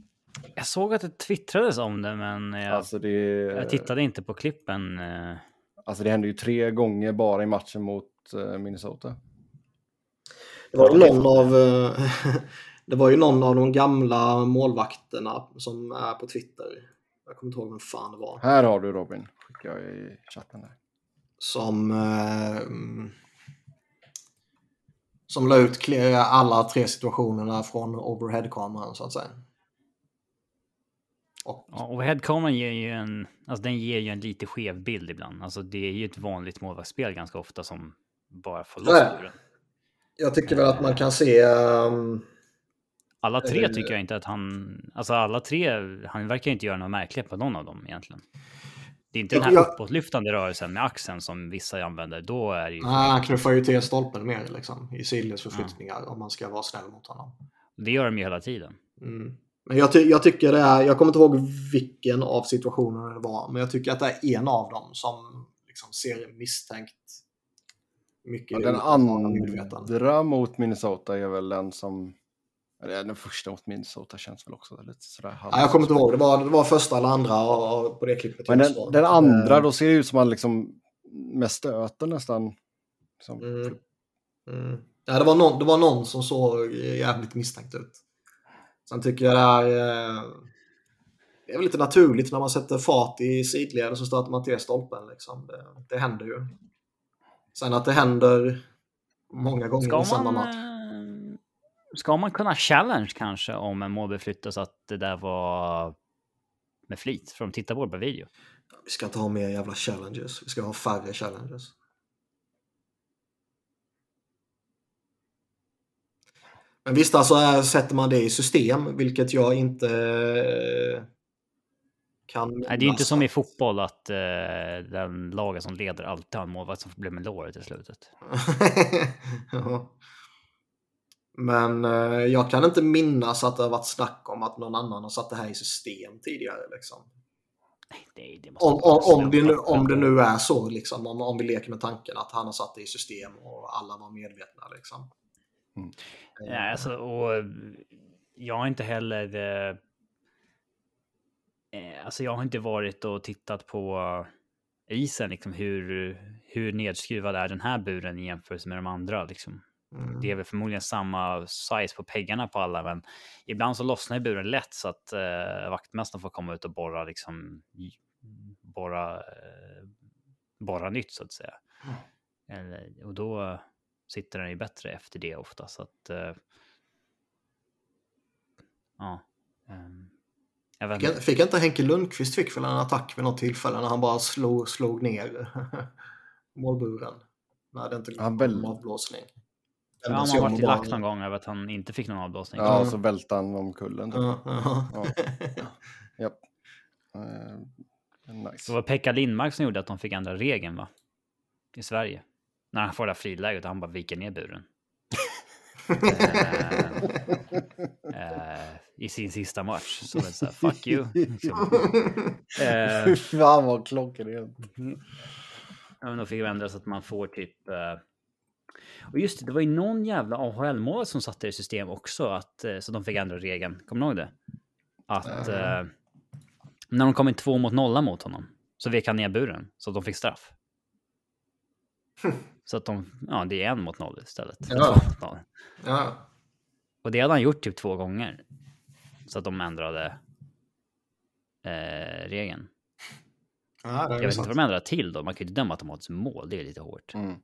Jag såg att det twittrades om det, men jag, Alltså det, jag tittade inte på klippen. eh. alltså det hände ju tre gånger bara i matchen mot eh, Minnesota. Det var ju någon av eh, Det var ju någon av de gamla målvakterna som är på Twitter. Jag kommer inte ihåg vem fan det var. Här har du Robin, skickar jag i chatten. Där. Som eh, som la ut alla tre situationerna från overhead-kameran så att säga. Och, Ja, och headkameran ger ju en, alltså den ger ju en lite skev bild ibland. Alltså det är ju ett vanligt målvaktsspel ganska ofta som bara får loss buren. jag tycker väl att man kan se ehm, Alla tre Eh. tycker jag inte att han, alltså alla tre, han verkar inte göra något märkligt på någon av dem egentligen. Det är inte den här Jag- uppåtlyftande rörelsen med axeln som vissa använder. Då är ju, Nej, han knuffar ju till stolpen mer liksom, i sidledsförflyttningar om man ska vara snäll mot honom. det gör de ju hela tiden. Mm. Men jag, ty- jag tycker det är, jag kommer inte ihåg vilken av situationerna det var, men jag tycker att det är en av dem som liksom ser misstänkt mycket Ja, den andra mot Minnesota är väl den som... Eller den första mot Minnesota känns väl också lite sådär. Ja, jag kommer inte ihåg, det var, det var första eller andra och, och på det klippet. Men den, den andra, Eh, då ser det ut som att han liksom med stöten nästan... Liksom, Mm. Mm. Ja, det, var någon, det var någon som såg jävligt misstänkt ut. Sen tycker jag det är, eh, det är väl lite naturligt när man sätter fart i sidled och så stöter man till stolpen. Liksom. Det, det händer ju. Sen att det händer många gånger Ska i samma man, match. eh, ska man kunna challenge kanske om en mål flyttas att det där var med flit? För de tittar på det på video. Vi ska inte ha mer jävla challenges. Vi ska ha färre challenges. Men visst, alltså är, sätter man det i system, vilket jag inte eh, kan... Nej, det är ju inte som i fotboll att eh, den laget som leder alltid har en målvakt som får bli med låret i slutet. ja. Men eh, jag kan inte minnas att det har varit snack om att någon annan har satt det här i system tidigare. Liksom. Nej, det, det Om, om, om, det nu, om det nu är så, liksom, om, om vi leker med tanken att han har satt det i system och alla var medvetna. Liksom. Mm. Ja, alltså, och eh, jag har inte heller... Eh, eh, alltså jag har inte varit och tittat på isen, liksom hur, hur nedskruvad är den här buren i jämförelse med de andra. Liksom. Mm. Det är väl förmodligen samma size på peggarna på alla, men ibland så lossnar ju buren lätt så att eh, vaktmästaren får komma ut och borra, liksom, borra, eh, borra nytt så att säga. Eller, och då sitter den ju bättre efter det ofta. Så att, eh, ja. ehm, jag vet Fick, inte. fick inte Henke Lundqvist fick väl en attack vid något tillfälle när han bara slog, slog ner målburen. När det inte Ja, väl- en avblåsning. Ja, sig har varit bara- lack någon gång över att han inte fick någon avblåsning. Ja, så välte han om kullen. typ. Ja, ja. Ja. Japp. Eh, Det nice. var Pekka Lindmark som gjorde att de fick ändra regeln va? I Sverige. När han får det här friläget och han bara viker ner buren. eh, eh, i sin sista match. Så det är så här, fuck you. Liksom. Eh, Fy fan vad klockrent. Ja, men då fick vi ändra så att man får typ... Och just det, det var ju någon jävla AHL-mål som satte i system också, att, så de fick ändra regeln. Kommer du ihåg det? Att när de kom in två mot nolla mot honom så vek han ner buren så de fick straff. Så att de, ja det är en mot noll istället. Ja. Noll. Ja. Och det hade han gjort typ två gånger. Så att de ändrade eh, regeln. ja, Jag vet inte sant. vad de ändrade till då. Man kan ju inte döma automatiskt mål. Det är lite hårt. Mm.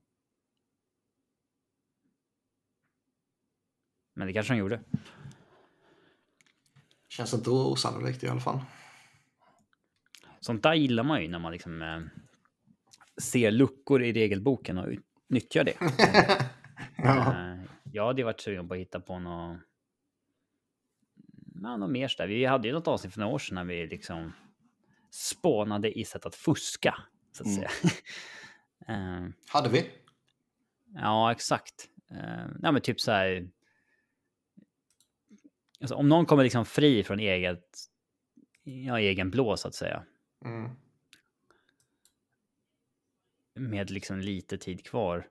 Men det kanske de gjorde. Känns inte osannolikt i alla fall. Sånt där gillar man ju när man liksom eh, ser luckor i regelboken och nyttjar det. Ja. Eh, jag hade varit sugen på att hitta på något, ja, något mer sådär. Vi hade ju något avsnitt för några år sedan när vi liksom spånade i sätt att fuska, så att Mm. säga. Eh, Hade vi? Ja, exakt. Uh, ja, men typ så här. Alltså, om någon kommer liksom fri från eget, ja, egen blå så att säga. Mm. Med liksom lite tid kvar.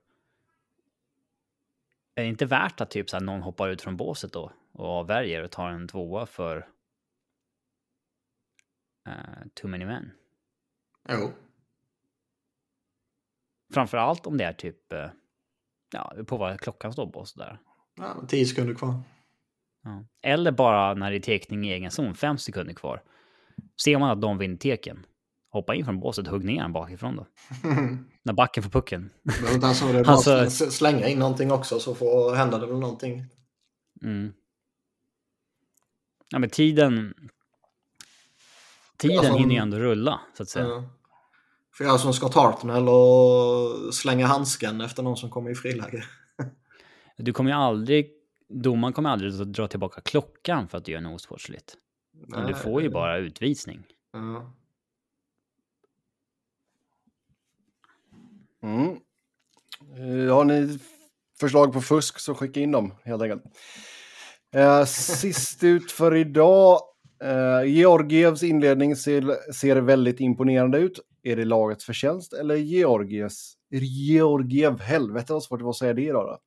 Är det inte värt att typ så någon hoppar ut från båset då och avvärjer och tar en tvåa för uh, too many men? Jo. Framförallt om det är typ, eh, ja, på vad klockan står på och sådär. Ja, tio sekunder kvar. Ja. Eller bara när det är tekning i egen zon, fem sekunder kvar. Ser man att de vinner teken, hoppa in från båset hugg ner den bakifrån då. När backen får pucken. Behöver inte ens det. Alltså- sl- slänga in någonting också så får hända det väl någonting. Mm. Ja men tiden... Tiden Alltså- hinner ju ändå rulla, så att säga. Ja. Får göra som Scott Hartnell och slänga handsken efter någon som kommer i friläge. Du kommer ju aldrig... Domaren kommer aldrig att dra tillbaka klockan för att du gör något osportsligt. Men du får ju bara utvisning. Ja. Mm. Eh, har ni förslag på fusk så skicka in dem helt enkelt. Eh, sist ut för idag. Eh, Georgievs inledning ser, ser väldigt imponerande ut. Är det lagets förtjänst eller Georgievs? Georgiev, helvete vad svårt det var att säga det idag då.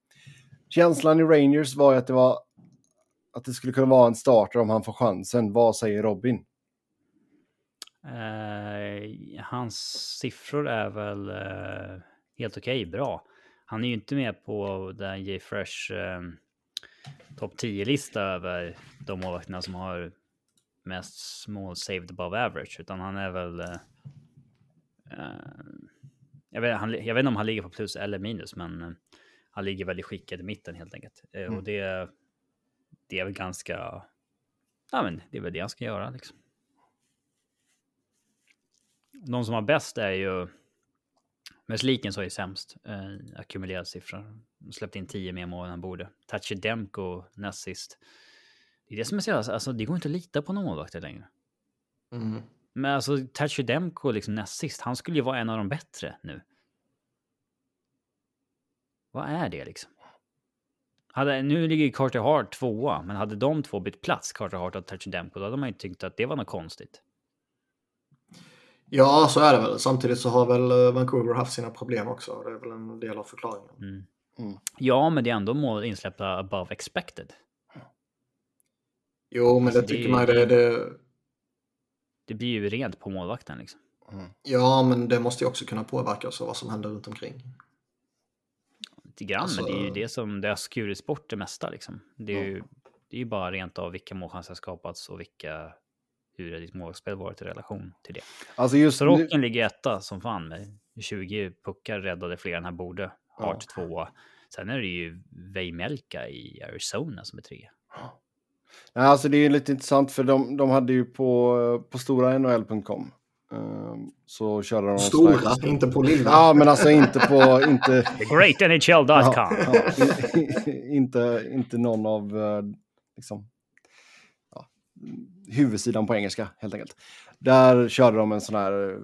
Känslan i Rangers var att det var att det skulle kunna vara en starter om han får chansen. Vad säger Robin? Eh, hans siffror är väl eh, helt okej, bra. Han är ju inte med på den J Fresh eh, topp 10-lista över de målvakterna som har mest small saved above average, utan han är väl... Eh, eh, jag, vet, han, jag vet inte om han ligger på plus eller minus, men eh, han ligger väldigt skickad i mitten helt enkelt. Eh, Mm. Och det, det är väl ganska... Ja, men det är väl det han ska göra liksom. De som har bäst är ju... Mesliken så är sämst. Eh, ackumulerad siffra. De släppte in 10 mer mål än han borde. Tachi Demko näst sist. Det är det som är så jävla- alltså det går inte att lita på någon målvakter längre. Mm. Men alltså Tachi Demko liksom näst sist, han skulle ju vara en av de bättre nu. Vad är det liksom? Hade, nu ligger Carter Hart tvåa, men hade de två bytt plats, Carter Hart och Tachi Demko, då hade man ju tyckt att det var något konstigt. Ja, så är det väl. Samtidigt så har väl eh, Vancouver haft sina problem också. Det är väl en del av förklaringen. Mm. Mm. Ja, men det är ändå mål insläppta above expected. Jo, men Alltså, det tycker är- man det, det... Det blir ju rent på målvakten liksom. Mm. Ja, men det måste ju också kunna påverkas av vad som händer runt omkring. Lite grann, Alltså- men det är ju det som det har skurit bort det mesta liksom. Det är, ju, det är ju bara rent av vilka målchanser har skapats och vilka, hur ditt målspel varit i relation till det. Alltså just nu, Sorokin ligger etta som fan med 20 puckar räddade fler än han borde. Hart tvåa. Sen är det ju Vejmelka i Arizona som är trea. Nej, alltså det är lite intressant för de, de hade ju på, på stora NHL.com ehm, så körde de... Stora, slags- inte på lilla. Ja, men alltså inte på... Inte, TheGreatNHL.com. ja, ja, inte, inte någon av eh, liksom, ja, huvudsidan på engelska helt enkelt. Där körde de en sån här...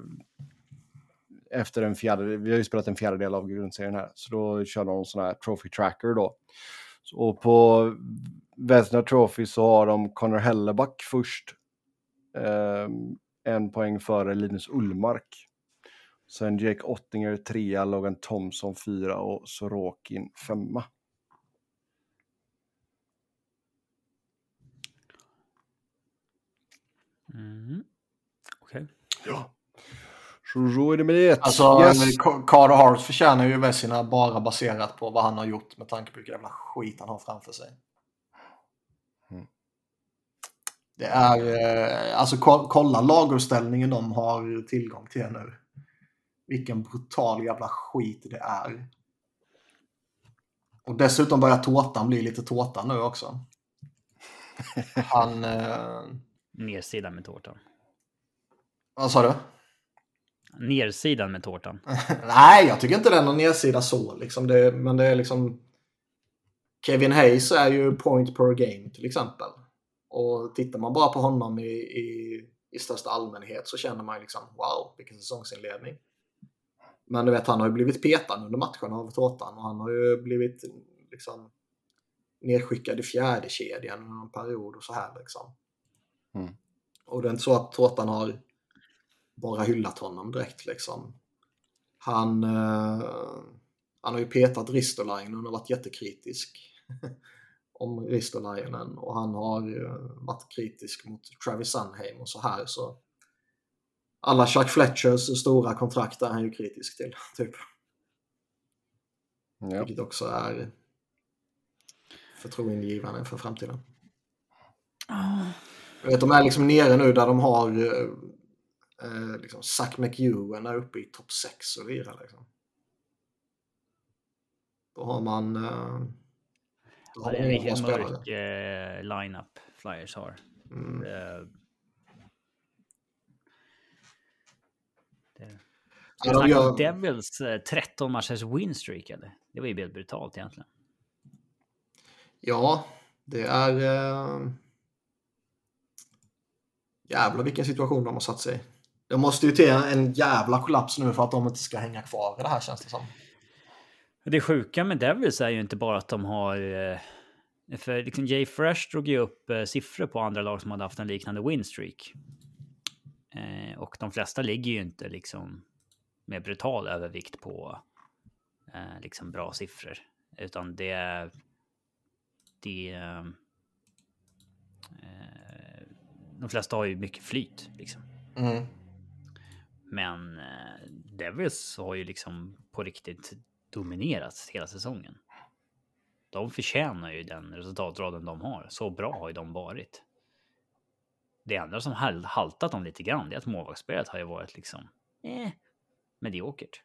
Efter en fjärde, vi har ju spelat en fjärdedel av grundserien här, så då körde de en sån här trophy tracker då. Och på Vesna Trophy så har de Connor Helleback först. Eh, en poäng före Linus Ullmark. Sen Jake Ottinger trea, Logan Thompson fyra och Sorokin femma. Mm. Okej. Ja. Så så är det med det. Alltså, yes. Carter Hart förtjänar ju Vessina bara baserat på vad han har gjort med tanke på vilken jävla skit han har framför sig. Mm. Det är, eh, alltså ko- kolla laguppställningen de har tillgång till nu. Vilken brutal jävla skit det är. Och dessutom börjar tårtan bli lite tårta nu också. Han... Eh, Nersidan med tårtan. vad sa du? Nersidan med tårtan. Nej, jag tycker inte den har nedsida så. Liksom det, men det är liksom... Kevin Hayes är ju point per game till exempel. Och tittar man bara på honom i, i, i största allmänhet så känner man liksom wow, vilken säsongsinledning. Men du vet, han har ju blivit petad under matchen av Tårtan och han har ju blivit liksom nedskickad i fjärde kedjan under en period och så här liksom. Mm. Och det är inte så att Tårtan har bara hyllat honom direkt liksom. Han, eh, han har ju petat Ristolainen och varit jättekritisk om Ristolainen och han har eh, varit kritisk mot Travis Sunheim och så här så alla Chuck Fletchers stora kontrakt är han ju kritisk till typ. Ja. Vilket också är förtroendegivande för framtiden. Jag vet, de är liksom nere nu där de har eh, eh, liksom Zack McEwen är uppe i topp 6 och lirar. Liksom. Då har man... Eh, då Ja, har det är en riktigt mörk eh, line-up Flyers har. Mm. Det, det. Ja, de gör- Devils eh, 13 matchers winstreak eller? Det var ju helt brutalt egentligen. Ja, det är... Eh... Jävlar vilken situation de har satt sig i. Det måste ju till en jävla kollaps nu för att de inte ska hänga kvar i det här känns det som. Det sjuka med Devils är ju inte bara att de har... Eh, för liksom Jay Fresh drog ju upp eh, siffror på andra lag som hade haft en liknande winstreak. Eh, och de flesta ligger ju inte liksom med brutal övervikt på liksom bra siffror. Utan det. Det... Eh, de flesta har ju mycket flyt liksom. Mm. Men eh, Devils har ju liksom på riktigt dominerat hela säsongen. De förtjänar ju den resultatraden de har. Så bra har ju de varit. Det enda som hal- haltat dem lite grann det är att målvaktsspelet har ju varit liksom eh, mediokert.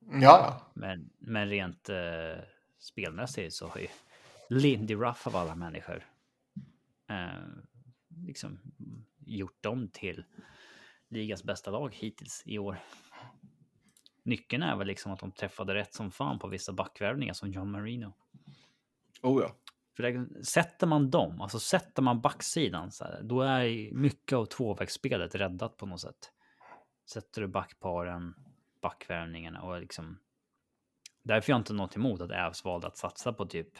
Ja, ja. Men, men rent eh, spelmässigt så har ju Lindy Ruff av alla människor eh, liksom gjort dem till ligans bästa lag hittills i år. Nyckeln är väl liksom att de träffade rätt som fan på vissa backvärvningar som John Marino. Oh ja. För det, sätter man dem, alltså sätter man backsidan, så här, då är mycket av tvåvägsspelet räddat på något sätt. Sätter du backparen, backvärvningarna och liksom... Därför har jag inte något emot att Ävs valde att satsa på typ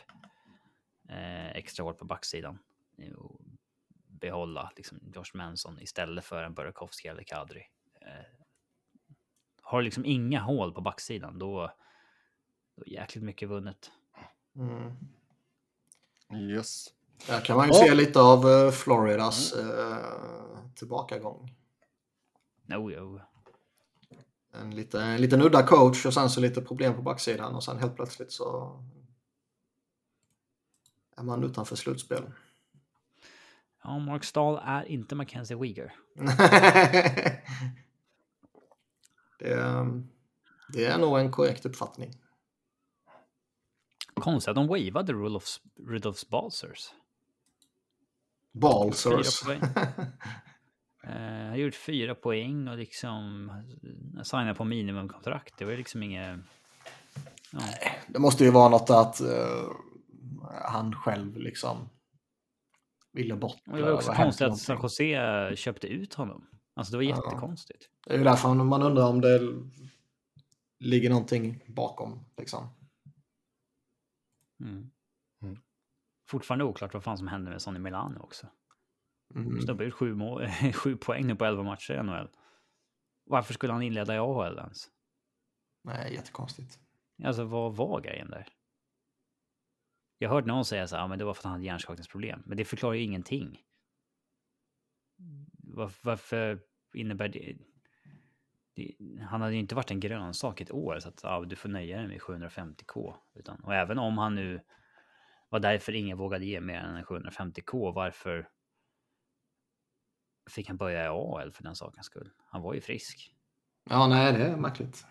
eh, extra hårt på backsidan. Behålla liksom Josh Manson istället för en Burakovsky eller Kadri. Eh, har liksom inga hål på backsidan, då, då är jäkligt mycket vunnet. Mm. Yes. Där kan man ju Ja. se lite av eh, Floridas eh, tillbakagång. No, jo. En, lite, en liten udda coach och sen så lite problem på backsidan och sen helt plötsligt så är man utanför slutspel. Ja, Mark Stahl är inte Mackenzie Weegar. det, är, det är nog en korrekt uppfattning. Konstigt att de wavade Rudolf, Rudolfs Balsers. Balsers. Eh, har gjort fyra poäng och liksom signat på minimumkontrakt. Det var liksom inget... Ja. Det måste ju vara något att eh, han själv liksom ville bort. Och det var också konstigt att San. Jose köpte ut honom. Alltså det var Ja. jättekonstigt. Det är ju därför man undrar om det ligger någonting bakom. Liksom. Mm. Fortfarande oklart vad fan som hände med Sonny Milano också. Mm. Snubbe ut sju, mål, sju poäng nu på 11 matcher i NHL. Varför skulle han inleda i AHL ens? Nej, jättekonstigt. Alltså vad var grejen där? Jag hörde någon säga så här, ja, men det var för att han hade hjärnskakningsproblem. Men det förklarar ju ingenting. Var, varför innebär det? det? Han hade ju inte varit en grönsak ett år så att ja, du får nöja dig med 750k. Utan, och även om han nu var därför ingen vågade ge mer än 750k, varför fick han börja i AL för den sakens skull? Han var ju frisk. Ja, nej, det är märkligt.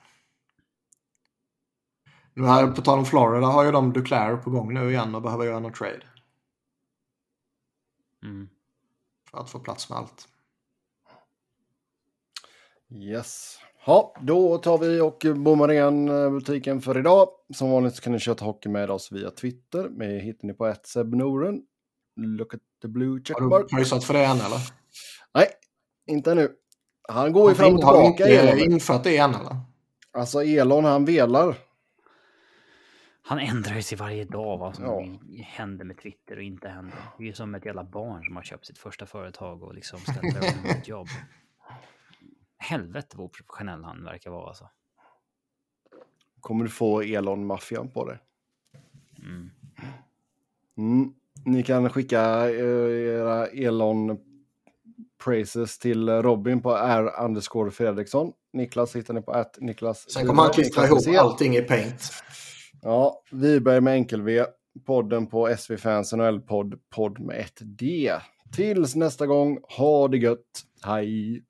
Nu här, på tal om Florida har ju de Duclair på gång nu igen och behöver göra någon trade. Mm. För att få plats med allt. Yes. Ja, då tar vi och bommar igen eh, butiken för idag. Som vanligt så kan ni köta hockey med oss via Twitter. Mig hittar ni på ett Seb Noren. Look at the blue Har du checkmark. pröjsat för det än eller? Nej, inte ännu. Han går ju fram och Har du tillbaka. inte Elon. infört det än eller? Alltså Elon, han velar. Han ändrar ju sig varje dag vad som Ja. händer med Twitter och inte händer. Det är ju som ett jävla barn som har köpt sitt första företag och liksom ska dra igång ett jobb. Helvete vad professionell han verkar vara alltså. Kommer du få Elon-maffian på det. Mm. Mm. Ni kan skicka eh, era Elon praises till Robin på R underscore Fredriksson. Niklas hittar ni på att Niklas. Sen kommer han klistra ihop allting i paint. Ja, Wiberg med enkel-V. Podden på SV Fans NHL-podd, podd med ett D. Tills nästa gång, ha det gött. Hej!